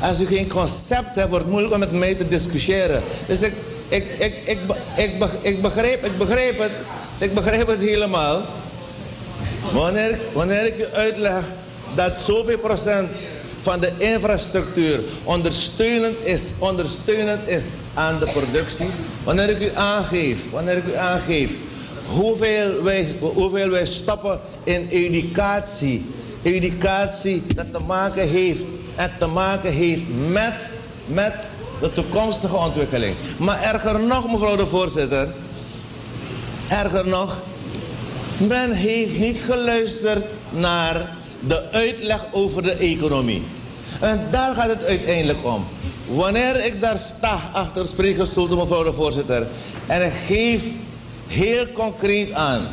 Als u geen concept hebt, wordt het moeilijk om met mij te discussiëren. Dus ik, ik, ik, ik, ik, be- ik, begrijp, ik begrijp het. Ik begrijp het helemaal. Wanneer, wanneer ik u uitleg dat zoveel procent van de infrastructuur ondersteunend is, ondersteunend is aan de productie. Wanneer ik u aangeef, wanneer ik u aangeef hoeveel wij, hoeveel wij stappen in educatie. Educatie dat te maken heeft, en te maken heeft met, met de toekomstige ontwikkeling. Maar erger nog, mevrouw de voorzitter, erger nog, men heeft niet geluisterd naar de uitleg over de economie. En daar gaat het uiteindelijk om. Wanneer ik daar sta achter spreekgestoelte, mevrouw de voorzitter, en ik geef heel concreet aan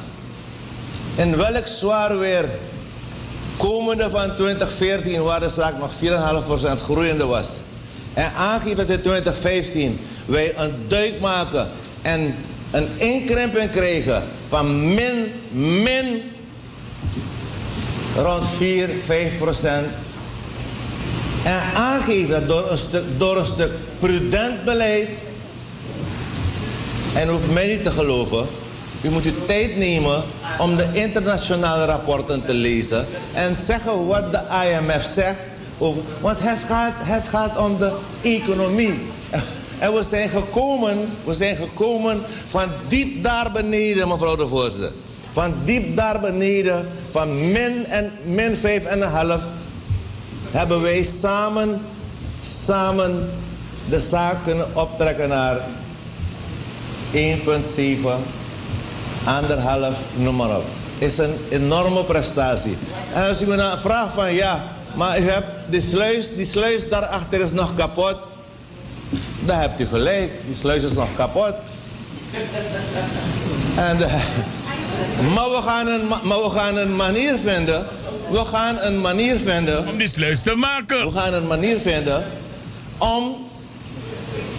in welk zwaar weer komende van 2014, waar de zaak nog 4,5% groeiende was, en aangeef dat in 2015 wij een duik maken en een inkrimping krijgen van min, min rond 4, 5 procent. En aangeven door een stuk, door een stuk prudent beleid. En hoeft mij niet te geloven. U moet uw tijd nemen om de internationale rapporten te lezen. En zeggen wat de IMF zegt. Over, want het gaat, het gaat om de economie. En we zijn gekomen, we zijn gekomen van diep daar beneden, mevrouw de voorzitter. Van diep daar beneden, van min en min vijf en een half, hebben wij samen, samen de zaak kunnen optrekken naar 1,7, anderhalf, noem maar op. Is een enorme prestatie. En als u me vraagt van ja, maar u hebt die sluis, die sluis daarachter is nog kapot. Dan hebt u gelijk, die sluis is nog kapot. En, maar, we gaan een, ma- maar we gaan een manier vinden. We gaan een manier vinden. Om die sluis te maken. We gaan een manier vinden om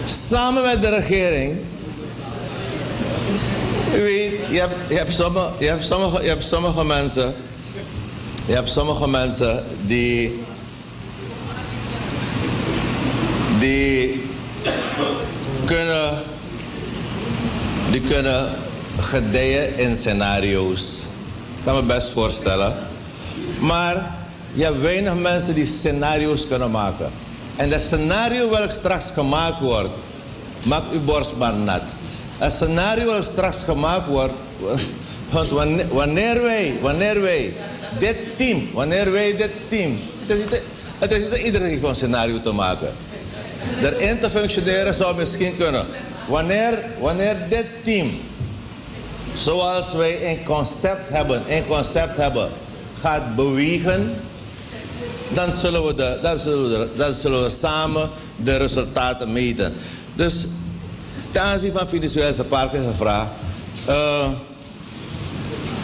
samen met de regering U weet, je hebt, je hebt, sommige, je, hebt sommige, je hebt sommige mensen. Je hebt sommige mensen die. die kunnen. die kunnen gedijen in scenario's. Ik kan me best voorstellen. Maar je hebt weinig mensen die scenario's kunnen maken. En dat scenario welk straks gemaakt wordt, maakt uw borst maar nat. Het scenario welk straks gemaakt wordt, want wanneer, wij, wanneer wij dit team, wanneer wij dit team, het is niet, het is van scenario te maken. Erin te functioneren zou misschien kunnen. Wanneer, wanneer dit team, zoals wij een concept hebben, een concept hebben, gaat bewegen, dan zullen we, de, dan zullen we, dan zullen we samen de resultaten meten. Dus ten aanzien van Venezuela is een vraag. Uh,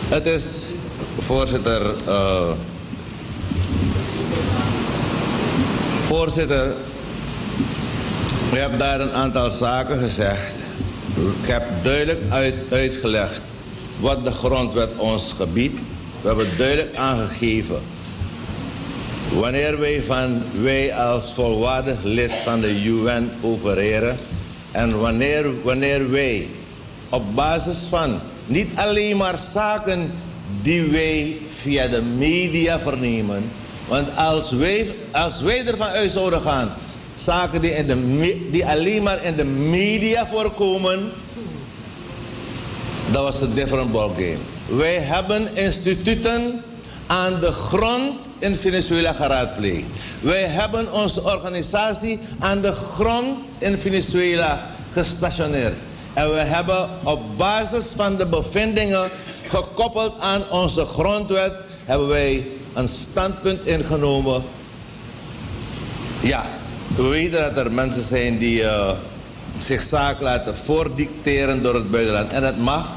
het is, voorzitter, uh, voorzitter, u hebt daar een aantal zaken gezegd. Ik heb duidelijk uit, uitgelegd wat de grondwet ons gebiedt. We hebben duidelijk aangegeven Wanneer wij, van, wij als volwaardig lid van de UN opereren en wanneer, wanneer wij op basis van niet alleen maar zaken die wij via de media vernemen, want als wij, als wij ervan uit zouden gaan, zaken die, in de, die alleen maar in de media voorkomen, dat was een different ballgame. Wij hebben instituten aan de grond in Venezuela geraadpleegd. Wij hebben onze organisatie aan de grond in Venezuela gestationeerd. En we hebben op basis van de bevindingen gekoppeld aan onze grondwet, hebben wij een standpunt ingenomen. Ja, we weten dat er mensen zijn die uh, zich zaak laten voordicteren door het buitenland. En dat mag,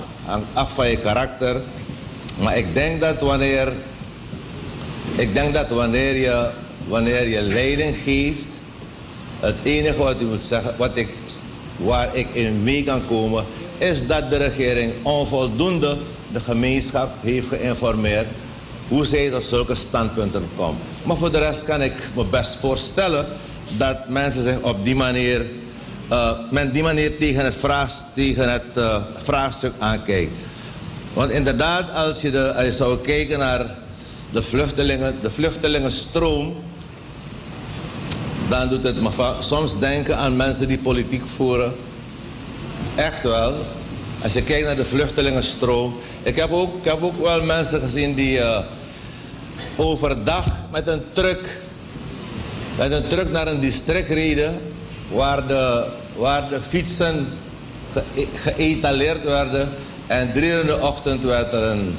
af van je karakter. Maar ik denk dat wanneer ik denk dat wanneer je, wanneer je leiding geeft, het enige wat u moet zeggen, wat ik, waar ik in mee kan komen, is dat de regering onvoldoende de gemeenschap heeft geïnformeerd hoe zij tot zulke standpunten komt. Maar voor de rest kan ik me best voorstellen dat mensen zich op die manier, uh, men die manier tegen het, tegen het uh, vraagstuk aankijkt. Want inderdaad, als je, als zou kijken naar de, vluchtelingen, de vluchtelingenstroom, dan doet het me soms denken aan mensen die politiek voeren. Echt wel. Als je kijkt naar de vluchtelingenstroom. Ik heb ook, ik heb ook wel mensen gezien die uh, overdag met een truck, met een truck naar een district reden waar de, waar de fietsen ge, geëtaleerd werden. En drie in de ochtend werd er een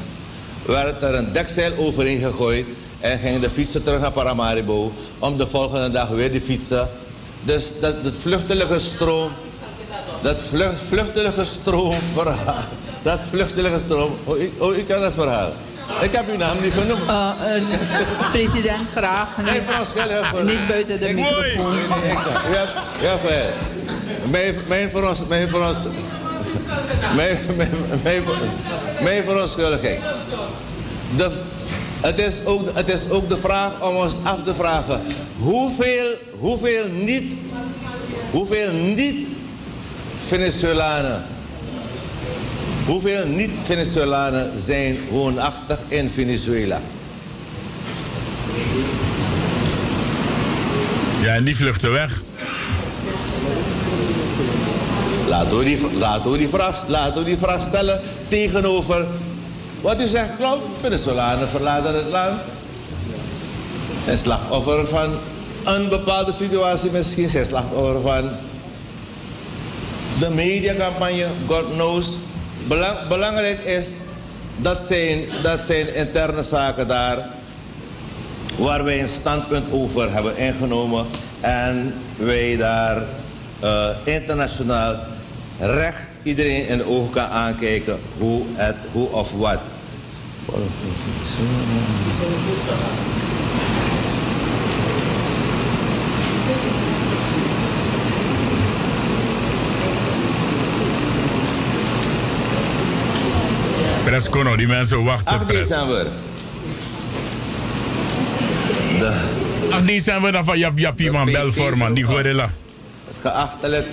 werd er een dekzeil overheen gegooid en gingen de fietsen terug naar Paramaribo om de volgende dag weer te fietsen. Dus dat, dat vluchtige stroom, dat vlucht, vluchtige stroomverhaal, dat vluchtige stroom, oh ik, oh, ik dat verhaal. Ik heb uw naam niet genoemd. Eh, eh, president, graag. Nee, nee Frans Gel, Niet buiten de ik microfoon. Nee, ja, ja, eh, mijn, mijn, mijn, mijn, mijn, mijn, verontschuldiging. De, het, is ook, het is ook de vraag om ons af te vragen... hoeveel, hoeveel niet... hoeveel niet Venezolanen hoeveel niet Venezolanen zijn woonachtig in Venezuela? Ja, en die vluchten weg. Laten we, die, laten, we die vraag, laten we die vraag stellen tegenover wat u zegt klopt. Venezolanen verlaten het land. En slachtoffer van een bepaalde situatie misschien. Zijn slachtoffer van de mediacampagne, God knows. Belang, belangrijk is, dat zijn, dat zijn interne zaken daar waar wij een standpunt over hebben ingenomen en wij daar uh, internationaal recht iedereen in de ogen kan aankijken hoe, het, hoe of wat. Reskono, die mensen wachten. 8 Pres. december. De, 8 december dan van Jap Jappie man, Belfor man, die gorilla. het geachtelijk. Ik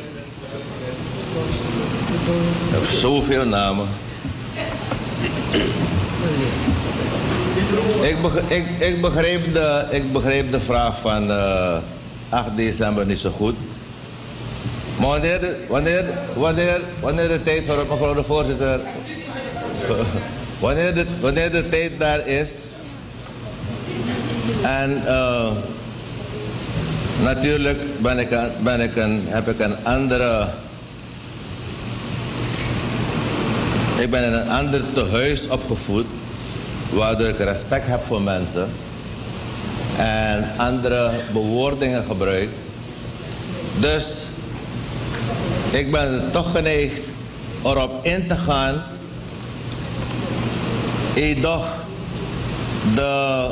heb zoveel namen. Ik, ik, ik, begreep de, ik begreep de vraag van eh 8 december niet zo goed. Maar wanneer wanneer, wanneer, wanneer de tijd voor mevrouw de voorzitter. Wanneer de, tijd daar is. En eh, natuurlijk ben ik een, heb ik een andere. Ik ben in een ander tehuis opgevoed, waardoor ik respect heb voor mensen en andere bewoordingen gebruik. Dus ik ben toch geneigd erop in te gaan. Edoch de,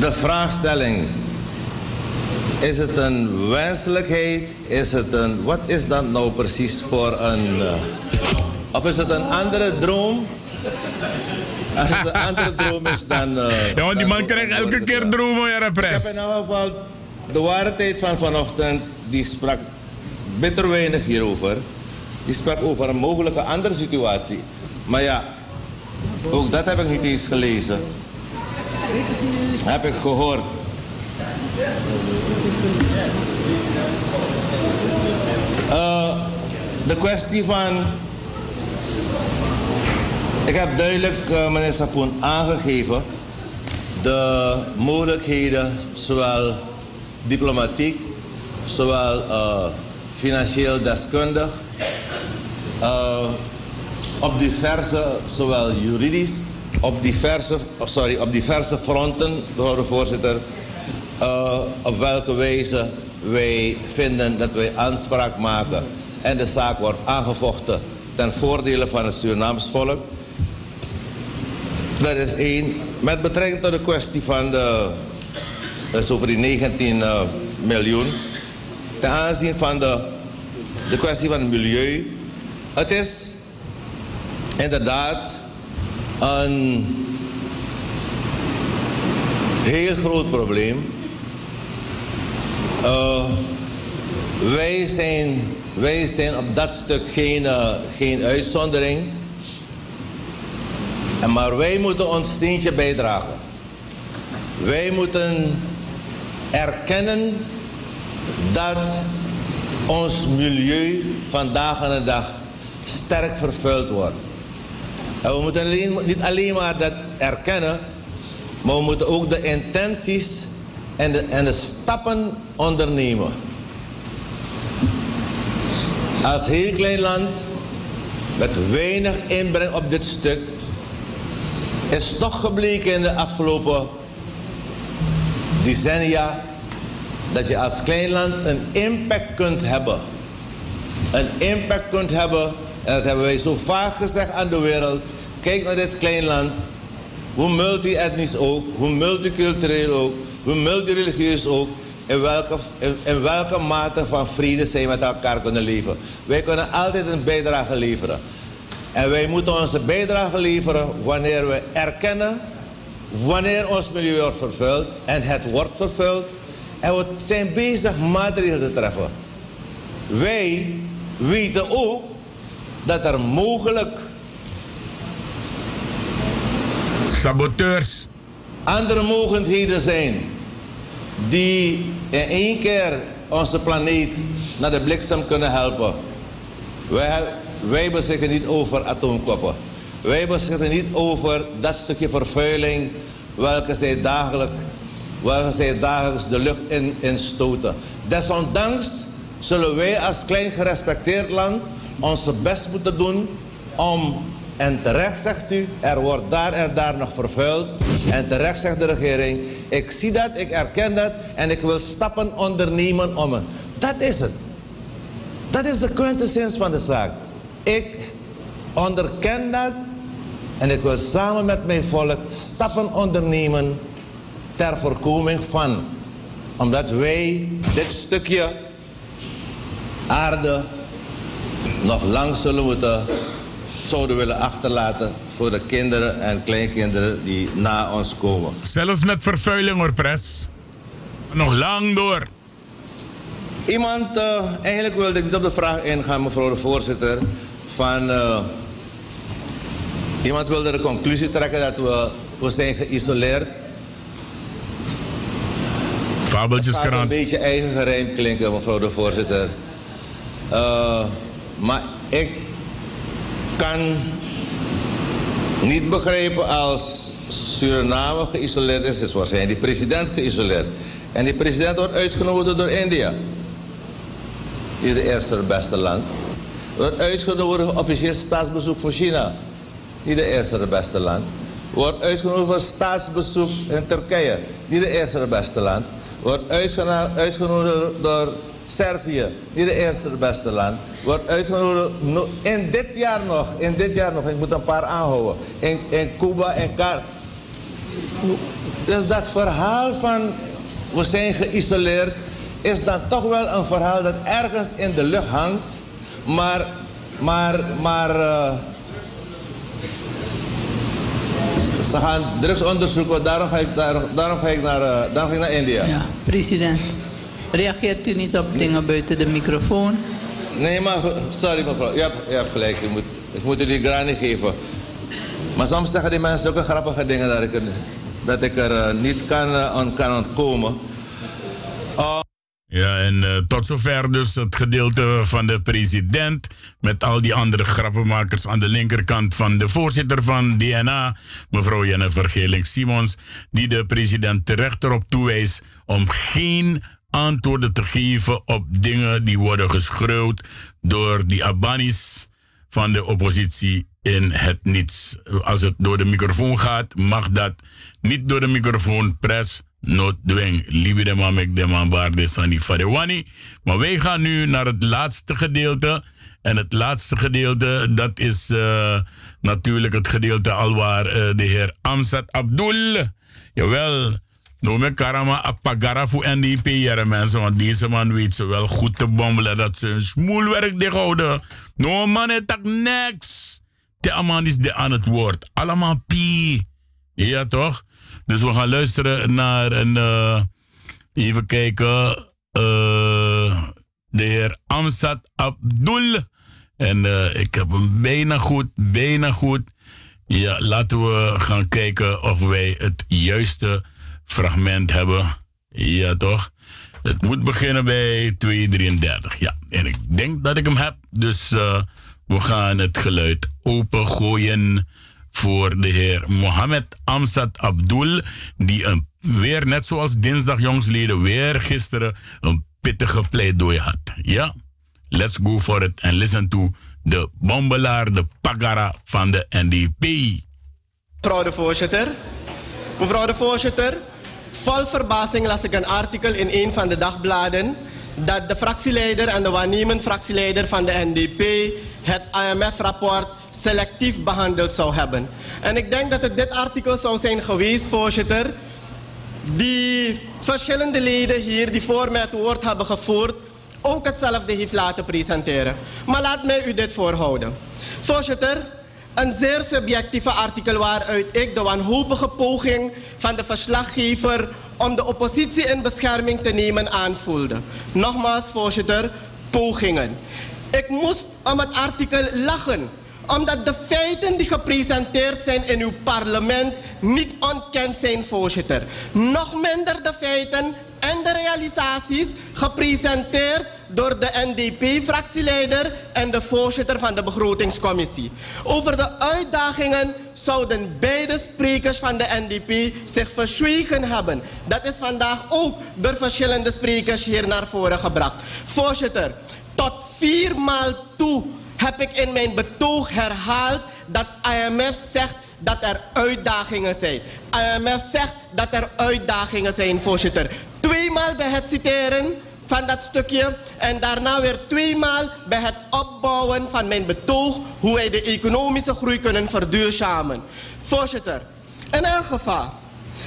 de vraagstelling. Is het een wenselijkheid? Is het een, wat is dat nou precies voor een. eh, of is het een andere droom? Als het een andere droom is, dan. eh, Ja, want die man krijgt elke keer dromen, ja, Ik pres. heb in elk geval de ware tijd van vanochtend, die sprak bitter weinig hierover. Die sprak over een mogelijke andere situatie. Maar ja, ook dat heb ik niet eens gelezen. Heb ik gehoord. Eh, de kwestie van. Ik heb duidelijk, eh, meneer Sapoen, aangegeven de mogelijkheden, zowel diplomatiek, zowel eh, financieel deskundig, op diverse, zowel juridisch, op diverse, oh, sorry, op diverse fronten, mevrouw de voorzitter, eh, op welke wijze wij vinden dat wij aanspraak maken en de zaak wordt aangevochten ten voordele van het Surinaams volk. Dat is één. Met betrekking tot de kwestie van de, over die 19 eh, miljoen. Ten aanzien van de, de kwestie van het milieu. Het is inderdaad een heel groot probleem. Eh, wij, zijn, wij zijn op dat stuk geen, eh, geen uitzondering. Maar wij moeten ons steentje bijdragen. Wij moeten erkennen dat ons milieu vandaag aan de dag sterk vervuild wordt. En we moeten alleen- niet alleen maar dat erkennen, maar we moeten ook de intenties en de, en de stappen ondernemen. Als heel klein land met weinig inbreng op dit stuk is toch gebleken in de afgelopen decennia dat je als klein land een impact kunt hebben. Een impact kunt hebben, en dat hebben wij zo vaak gezegd aan de wereld. Kijk naar dit klein land, hoe multi-etnisch ook, hoe multicultureel ook, hoe multireligieus ook, in welke, in, in welke mate van vrede zij met elkaar kunnen leven. Wij kunnen altijd een bijdrage leveren. En wij moeten onze bijdrage leveren wanneer we erkennen wanneer ons milieu wordt vervuild en het wordt vervuild. En we zijn bezig maatregelen te treffen. Wij weten ook dat er mogelijk Saboteurs. andere mogelijkheden zijn die in één keer onze planeet naar de bliksem kunnen helpen. Wij, wij beschikken niet over atoomkoppen. Wij beschikken niet over dat stukje vervuiling welke zij dagelijks, welke zij dagelijks de lucht in, instoten. Desondanks zullen wij als klein gerespecteerd land onze best moeten doen om, en terecht zegt u, er wordt daar en daar nog vervuild. En terecht zegt de regering, ik zie dat, ik erken dat en ik wil stappen ondernemen om het. Dat is het. Dat is de quintessens van de zaak. Ik onderken dat en ik wil samen met mijn volk stappen ondernemen ter voorkoming van. Omdat wij dit stukje aarde nog lang zullen moeten zouden willen achterlaten voor de kinderen en kleinkinderen die na ons komen. Zelfs met vervuiling hoor, pres. Nog lang door. Iemand, eh, eigenlijk wilde ik niet op de vraag ingaan, mevrouw de voorzitter. Van, eh, iemand wilde de conclusie trekken dat we, we zijn geïsoleerd. Het gaat een beetje eigen klinken, mevrouw de voorzitter. Eh, maar ik kan niet begrijpen als Suriname geïsoleerd is, is waarschijnlijk die president geïsoleerd. En die president wordt uitgenodigd door India. Hier de eerste beste land. Wordt uitgenodigd officieel staatsbezoek voor China. Niet de eerste beste land. Wordt uitgenodigd voor staatsbezoek in Turkije. Niet de eerste beste land. Wordt uitgenodigd door Servië. Niet de eerste het beste land. Wordt uitgenodigd no- in dit jaar nog. In dit jaar nog. Ik moet een paar aanhouden. In, in Cuba en Car. Dus dat verhaal van we zijn geïsoleerd is dan toch wel een verhaal dat ergens in de lucht hangt. Maar, maar, maar eh, ze gaan drugs onderzoeken. Daarom ga ik, daarom ga ik, naar, eh, daarom ga ik naar India. Ja, president. Reageert u niet op dingen buiten de microfoon? Nee, maar sorry mevrouw. Je hebt, je hebt gelijk. Ik moet, ik moet u die graan niet geven. Maar soms zeggen die mensen zulke grappige dingen dat ik er, dat ik er eh, niet kan, eh, on, kan ontkomen. Ja, en eh, tot zover dus het gedeelte van de president. Met al die andere grappenmakers aan de linkerkant van de voorzitter van DNA, mevrouw Jennifer Geling-Simons. Die de president terecht erop toewijst om geen antwoorden te geven op dingen die worden geschreeuwd door die Abanis van de oppositie in het niets. Als het door de microfoon gaat, mag dat niet door de microfoon. Press, not dwing. Lieve de man, ik de man, waar de sani fadewani. Maar wij gaan nu naar het laatste gedeelte. En het laatste gedeelte, dat is eh, natuurlijk het gedeelte alwaar eh, de heer Amzat Abdul. Jawel, noem ik Karama Apagara voor NDP, jaren mensen. Want deze man weet ze wel goed te bommelen dat ze hun smoelwerk dicht houden. No man, het tak niks. De man is de aan het woord. Allemaal pie. Ja, toch? Dus we gaan luisteren naar een. eh, even kijken. eh, de heer Amsat Abdul. En eh, ik heb hem bijna goed, bijna goed. Ja, laten we gaan kijken of wij het juiste fragment hebben. Ja, toch? Het moet beginnen bij 233. Ja, en ik denk dat ik hem heb. Dus eh, we gaan het geluid opengooien voor de heer Mohamed Amsat Abdul. Die een, weer, net zoals dinsdag jongsleden, weer gisteren een pittige pleidooi had. Ja? Let's go for it and listen to de bombelaar, de pagara van de NDP. Mevrouw de voorzitter. Mevrouw de voorzitter. Vol verbazing las ik een artikel in een van de dagbladen dat de fractieleider en de waarnemend fractieleider van de NDP het IMF-rapport selectief behandeld zou hebben. En ik denk dat het dit artikel zou zijn geweest, voorzitter, die verschillende leden hier die voor mij het woord hebben gevoerd, ook hetzelfde heeft laten presenteren. Maar laat mij u dit voorhouden. Voorzitter, een zeer subjectieve artikel waaruit ik de wanhopige poging van de verslaggever om de oppositie in bescherming te nemen aanvoelde. Nogmaals, voorzitter, pogingen. Ik moest om het artikel lachen omdat de feiten die gepresenteerd zijn in uw parlement niet ontkend zijn, voorzitter. Nog minder de feiten en de realisaties gepresenteerd door de NDP-fractieleider en de voorzitter van de begrotingscommissie. Over de uitdagingen zouden beide sprekers van de NDP zich verzwegen hebben. Dat is vandaag ook door verschillende sprekers hier naar voren gebracht. Voorzitter, tot viermaal toe heb ik in mijn betoog herhaald dat IMF zegt dat er uitdagingen zijn. IMF zegt dat er uitdagingen zijn, voorzitter. Tweemaal bij het citeren van dat stukje en daarna weer tweemaal bij het opbouwen van mijn betoog hoe wij de economische groei kunnen verduurzamen. Voorzitter, in elk geval,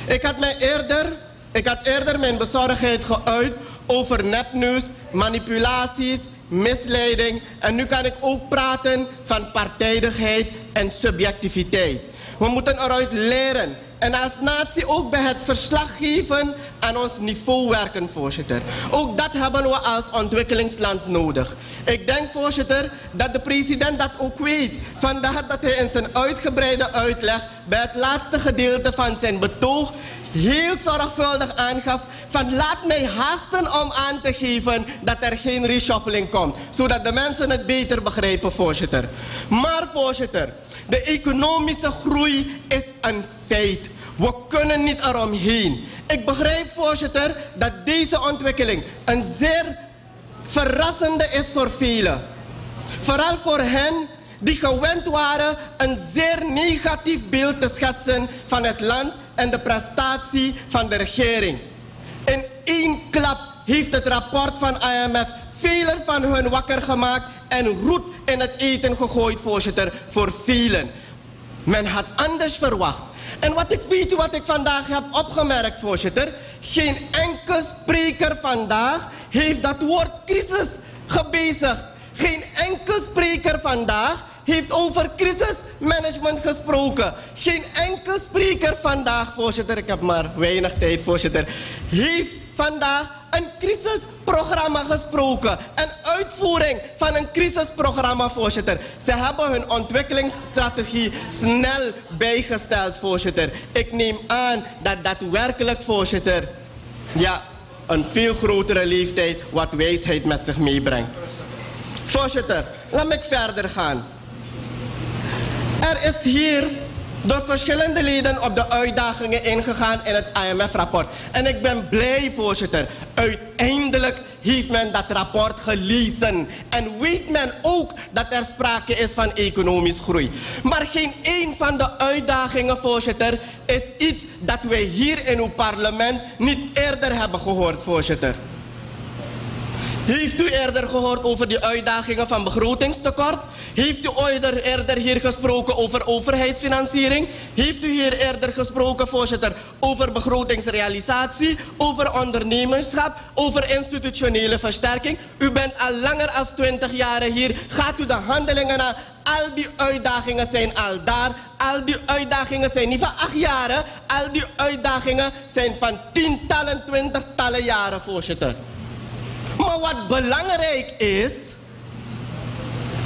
ik had, mij eerder, ik had eerder mijn bezorgdheid geuit over nepnieuws, manipulaties misleiding en nu kan ik ook praten van partijdigheid en subjectiviteit. We moeten eruit leren en als natie ook bij het verslaggeven aan ons niveau werken, voorzitter. Ook dat hebben we als ontwikkelingsland nodig. Ik denk, voorzitter, dat de president dat ook weet. Vandaar dat hij in zijn uitgebreide uitleg bij het laatste gedeelte van zijn betoog heel zorgvuldig aangaf van laat mij haasten om aan te geven dat er geen reshuffling komt. Zodat de mensen het beter begrijpen, voorzitter. Maar voorzitter, de economische groei is een feit. We kunnen niet eromheen. Ik begrijp, voorzitter, dat deze ontwikkeling een zeer verrassende is voor velen. Vooral voor hen die gewend waren een zeer negatief beeld te schetsen van het land en de prestatie van de regering. In één klap heeft het rapport van IMF velen van hun wakker gemaakt en roet in het eten gegooid, voorzitter, voor velen. Men had anders verwacht. En wat ik weet, wat ik vandaag heb opgemerkt, voorzitter. Geen enkel spreker vandaag heeft dat woord crisis gebezigd. Geen enkel spreker vandaag heeft over crisismanagement gesproken. Geen enkel spreker vandaag, voorzitter, ik heb maar weinig tijd, voorzitter, heeft vandaag een crisisprogramma gesproken. Een uitvoering van een crisisprogramma, voorzitter. Ze hebben hun ontwikkelingsstrategie snel bijgesteld, voorzitter. Ik neem aan dat daadwerkelijk, voorzitter, ja, een veel grotere leeftijd wat wijsheid met zich meebrengt. Voorzitter, laat me verder gaan. Er is hier door verschillende leden op de uitdagingen ingegaan in het IMF-rapport. En ik ben blij, voorzitter. Uiteindelijk heeft men dat rapport gelezen. En weet men ook dat er sprake is van economisch groei. Maar geen één van de uitdagingen, voorzitter, is iets dat wij hier in uw parlement niet eerder hebben gehoord, voorzitter. Heeft u eerder gehoord over die uitdagingen van begrotingstekort? Heeft u eerder, eerder hier gesproken over overheidsfinanciering? Heeft u hier eerder gesproken, voorzitter, over begrotingsrealisatie, over ondernemerschap, over institutionele versterking? U bent al langer dan 20 jaar hier. Gaat u de handelingen na? Al die uitdagingen zijn al daar. Al die uitdagingen zijn niet van acht jaren. Al die uitdagingen zijn van tientallen, twintigtallen jaren, voorzitter. Maar wat belangrijk is,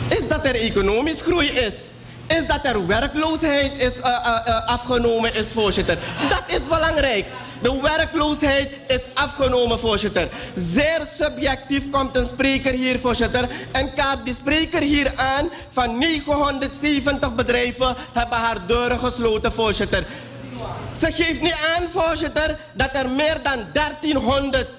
is dat er economisch groei is. Is dat er werkloosheid is, uh, uh, uh, afgenomen is, voorzitter. Dat is belangrijk. De werkloosheid is afgenomen, voorzitter. Zeer subjectief komt een spreker hier, voorzitter. En kaart die spreker hier aan van 970 bedrijven hebben haar deuren gesloten, voorzitter. Ze geeft niet aan, voorzitter, dat er meer dan 1300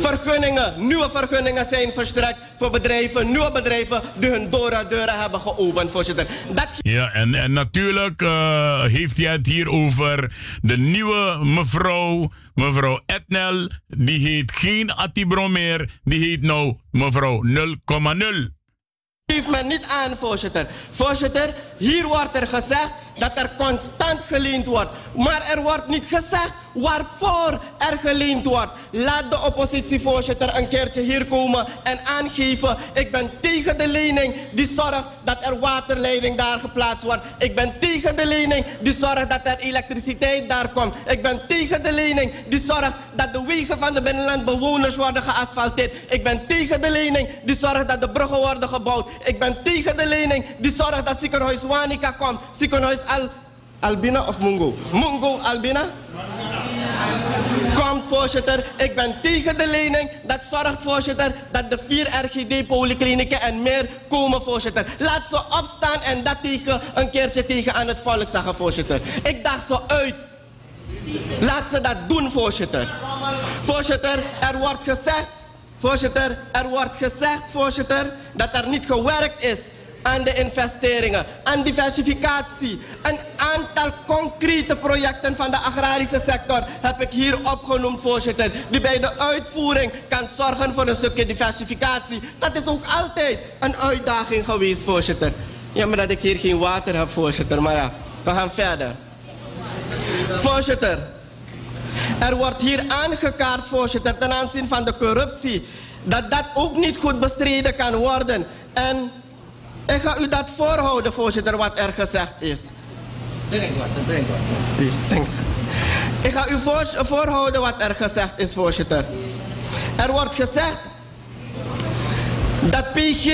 vergunningen, nieuwe vergunningen zijn verstrekt voor bedrijven, nieuwe bedrijven die hun deuren, deuren hebben geopend, voorzitter. Dat Ja, en, en natuurlijk eh, heeft hij het hier over de nieuwe mevrouw, mevrouw Etnel. Die heet geen Attibro meer, die heet nou mevrouw 0,0. geeft men niet aan, voorzitter. Voorzitter, hier wordt er gezegd dat er constant geleend wordt. Maar er wordt niet gezegd waarvoor er geleend wordt. Laat de oppositievoorzitter een keertje hier komen en aangeven. Ik ben tegen de lening die zorgt dat er waterleiding daar geplaatst wordt. Ik ben tegen de lening die zorgt dat er elektriciteit daar komt. Ik ben tegen de lening die zorgt dat de wegen van de binnenlandbewoners worden geasfalteerd. Ik ben tegen de lening die zorgt dat de bruggen worden gebouwd. Ik ben tegen de lening die zorgt dat ziekenhuis Wanika komt. Ziekenhuis Al Albina of Mungo? Mungo Albina? Komt voorzitter, ik ben tegen de lening. Dat zorgt voorzitter dat de vier RGD-polyklinieken en meer komen voorzitter. Laat ze opstaan en dat tegen, een keertje tegen aan het volk zeggen voorzitter. Ik dacht ze uit. Laat ze dat doen voorzitter. Voorzitter, er wordt gezegd, voorzitter, er wordt gezegd voorzitter dat er niet gewerkt is aan de investeringen, aan diversificatie. Een aantal concrete projecten van de agrarische sector heb ik hier opgenoemd, voorzitter. Die bij de uitvoering kan zorgen voor een stukje diversificatie. Dat is ook altijd een uitdaging geweest, voorzitter. Jammer dat ik hier geen water heb, voorzitter. Maar ja, we gaan verder. Voorzitter, Er wordt hier aangekaart, voorzitter, ten aanzien van de corruptie, dat dat ook niet goed bestreden kan worden. En ik ga u dat voorhouden, voorzitter, wat er gezegd is. Drink wat, drink wat. Thanks. Ik ga u voor, voorhouden wat er gezegd is, voorzitter. Er wordt gezegd dat PG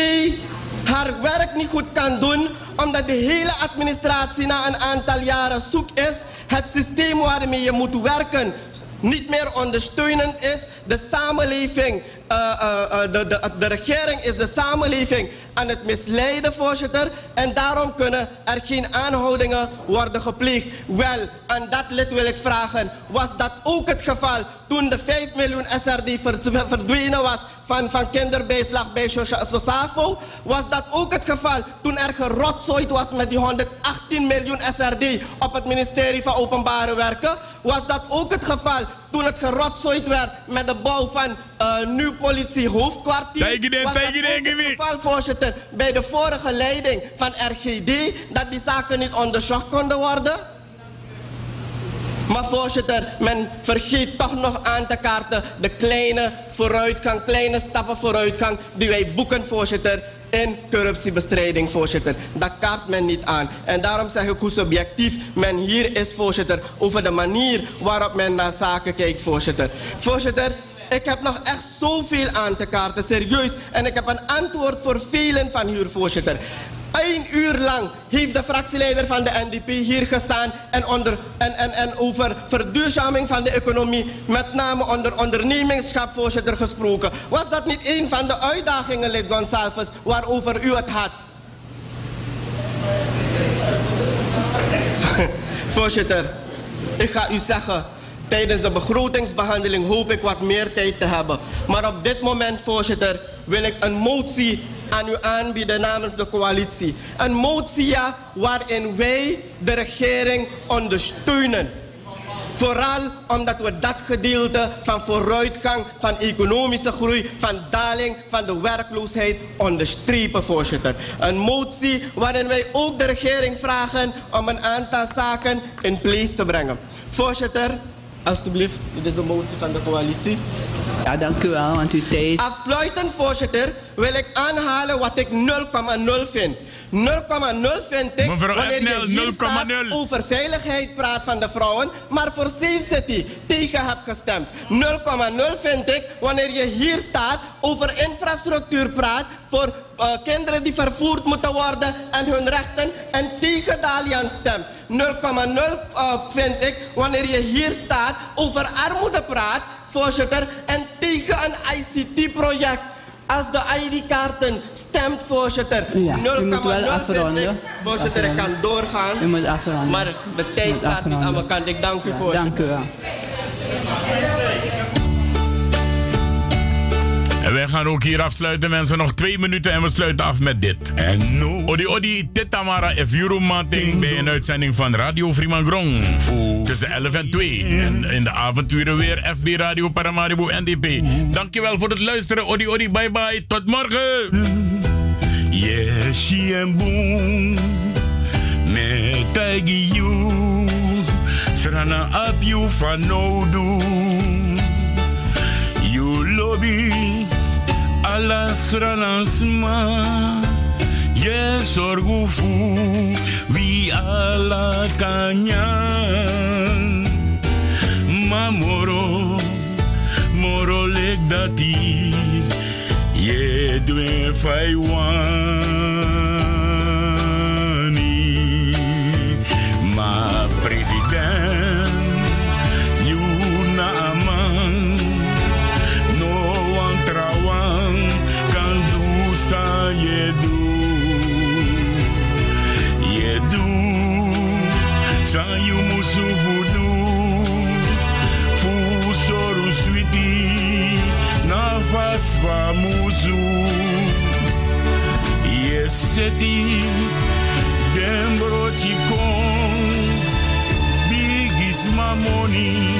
haar werk niet goed kan doen omdat de hele administratie na een aantal jaren zoek is. Het systeem waarmee je moet werken niet meer ondersteunend is. De samenleving, eh, de, de, de regering is de samenleving aan het misleiden, voorzitter. En daarom kunnen er geen aanhoudingen worden gepleegd. Wel, aan dat lid wil ik vragen, was dat ook het geval toen de 5 miljoen SRD ver- verdwenen was van, van kinderbijslag bij Sosa- Sosafo? Was dat ook het geval toen er gerotzooid was met die 118 miljoen SRD op het ministerie van Openbare Werken? Was dat ook het geval toen het gerotzooid werd met de bouw van eh nieuw politiehoofdkwartier? Was dat ook het geval, voorzitter, bij de vorige leiding van RGD dat die zaken niet onderzocht konden worden? Maar voorzitter, men vergeet toch nog aan te kaarten de kleine vooruitgang, kleine stappen vooruitgang die wij boeken, voorzitter, in corruptiebestrijding, voorzitter. Dat kaart men niet aan. En daarom zeg ik hoe subjectief men hier is, voorzitter, over de manier waarop men naar zaken kijkt, voorzitter. Voorzitter, ik heb nog echt zoveel aan te kaarten, serieus. En ik heb een antwoord voor velen van hier, voorzitter. Een uur lang heeft de fractieleider van de NDP hier gestaan en, onder, en, en, en over verduurzaming van de economie, met name onder ondernemingschap, voorzitter, gesproken. Was dat niet een van de uitdagingen, lid Gonsalves, waarover u het had? Voorzitter, ik ga u zeggen, tijdens de begrotingsbehandeling hoop ik wat meer tijd te hebben. Maar op dit moment, voorzitter, wil ik een motie aan u aanbieden namens de coalitie. Een motie waarin wij de regering ondersteunen. Vooral omdat we dat gedeelte van vooruitgang, van economische groei, van daling van de werkloosheid onderstrepen, voorzitter. Een motie waarin wij ook de regering vragen om een aantal zaken in place te brengen. Voorzitter, alstublieft, dit is de motie van de coalitie. Ja, dank u wel, want uw tijd. Afsluitend, voorzitter, wil ik aanhalen wat ik 0,0 vind. 0,0 vind ik Mevrouw wanneer je hier staat 0,0. over veiligheid praat van de vrouwen, maar voor Safe City tegen hebt gestemd. 0,0 vind ik wanneer je hier staat over infrastructuur praat voor eh, kinderen die vervoerd moeten worden en hun rechten en tegen Dalian stemt. 0,0 eh, vind ik wanneer je hier staat over armoede praat, voorzitter, en tegen een ICT-project. Als de ID-kaarten stemt, voorzitter. Ja, 0,0 u moet wel vind ik. afronden. Voorzitter, ik kan doorgaan. U moet afronden. Maar de tijd staat niet aan mijn kant. Ik dank u, Ja, voorzitter. dank u wel. En wij gaan ook hier afsluiten, mensen. Nog twee minuten en we sluiten af met dit. En no. Odi Odi, Tetamara en Mating bij een uitzending van Radio Frimangrong. Tussen 11 en 2. En in de avonduren weer FB Radio Paramaribo NDP. Dankjewel voor het luisteren. Odi Odi, bye bye. Tot morgen. Yes, she and boom. Me tagi you. Srana up you van no do. You lobby alas ranasma Yes orgufu vi ala kanyan. Mamoro moro lek dati Ye dwe fai wani yeseti dembro chikon big is my money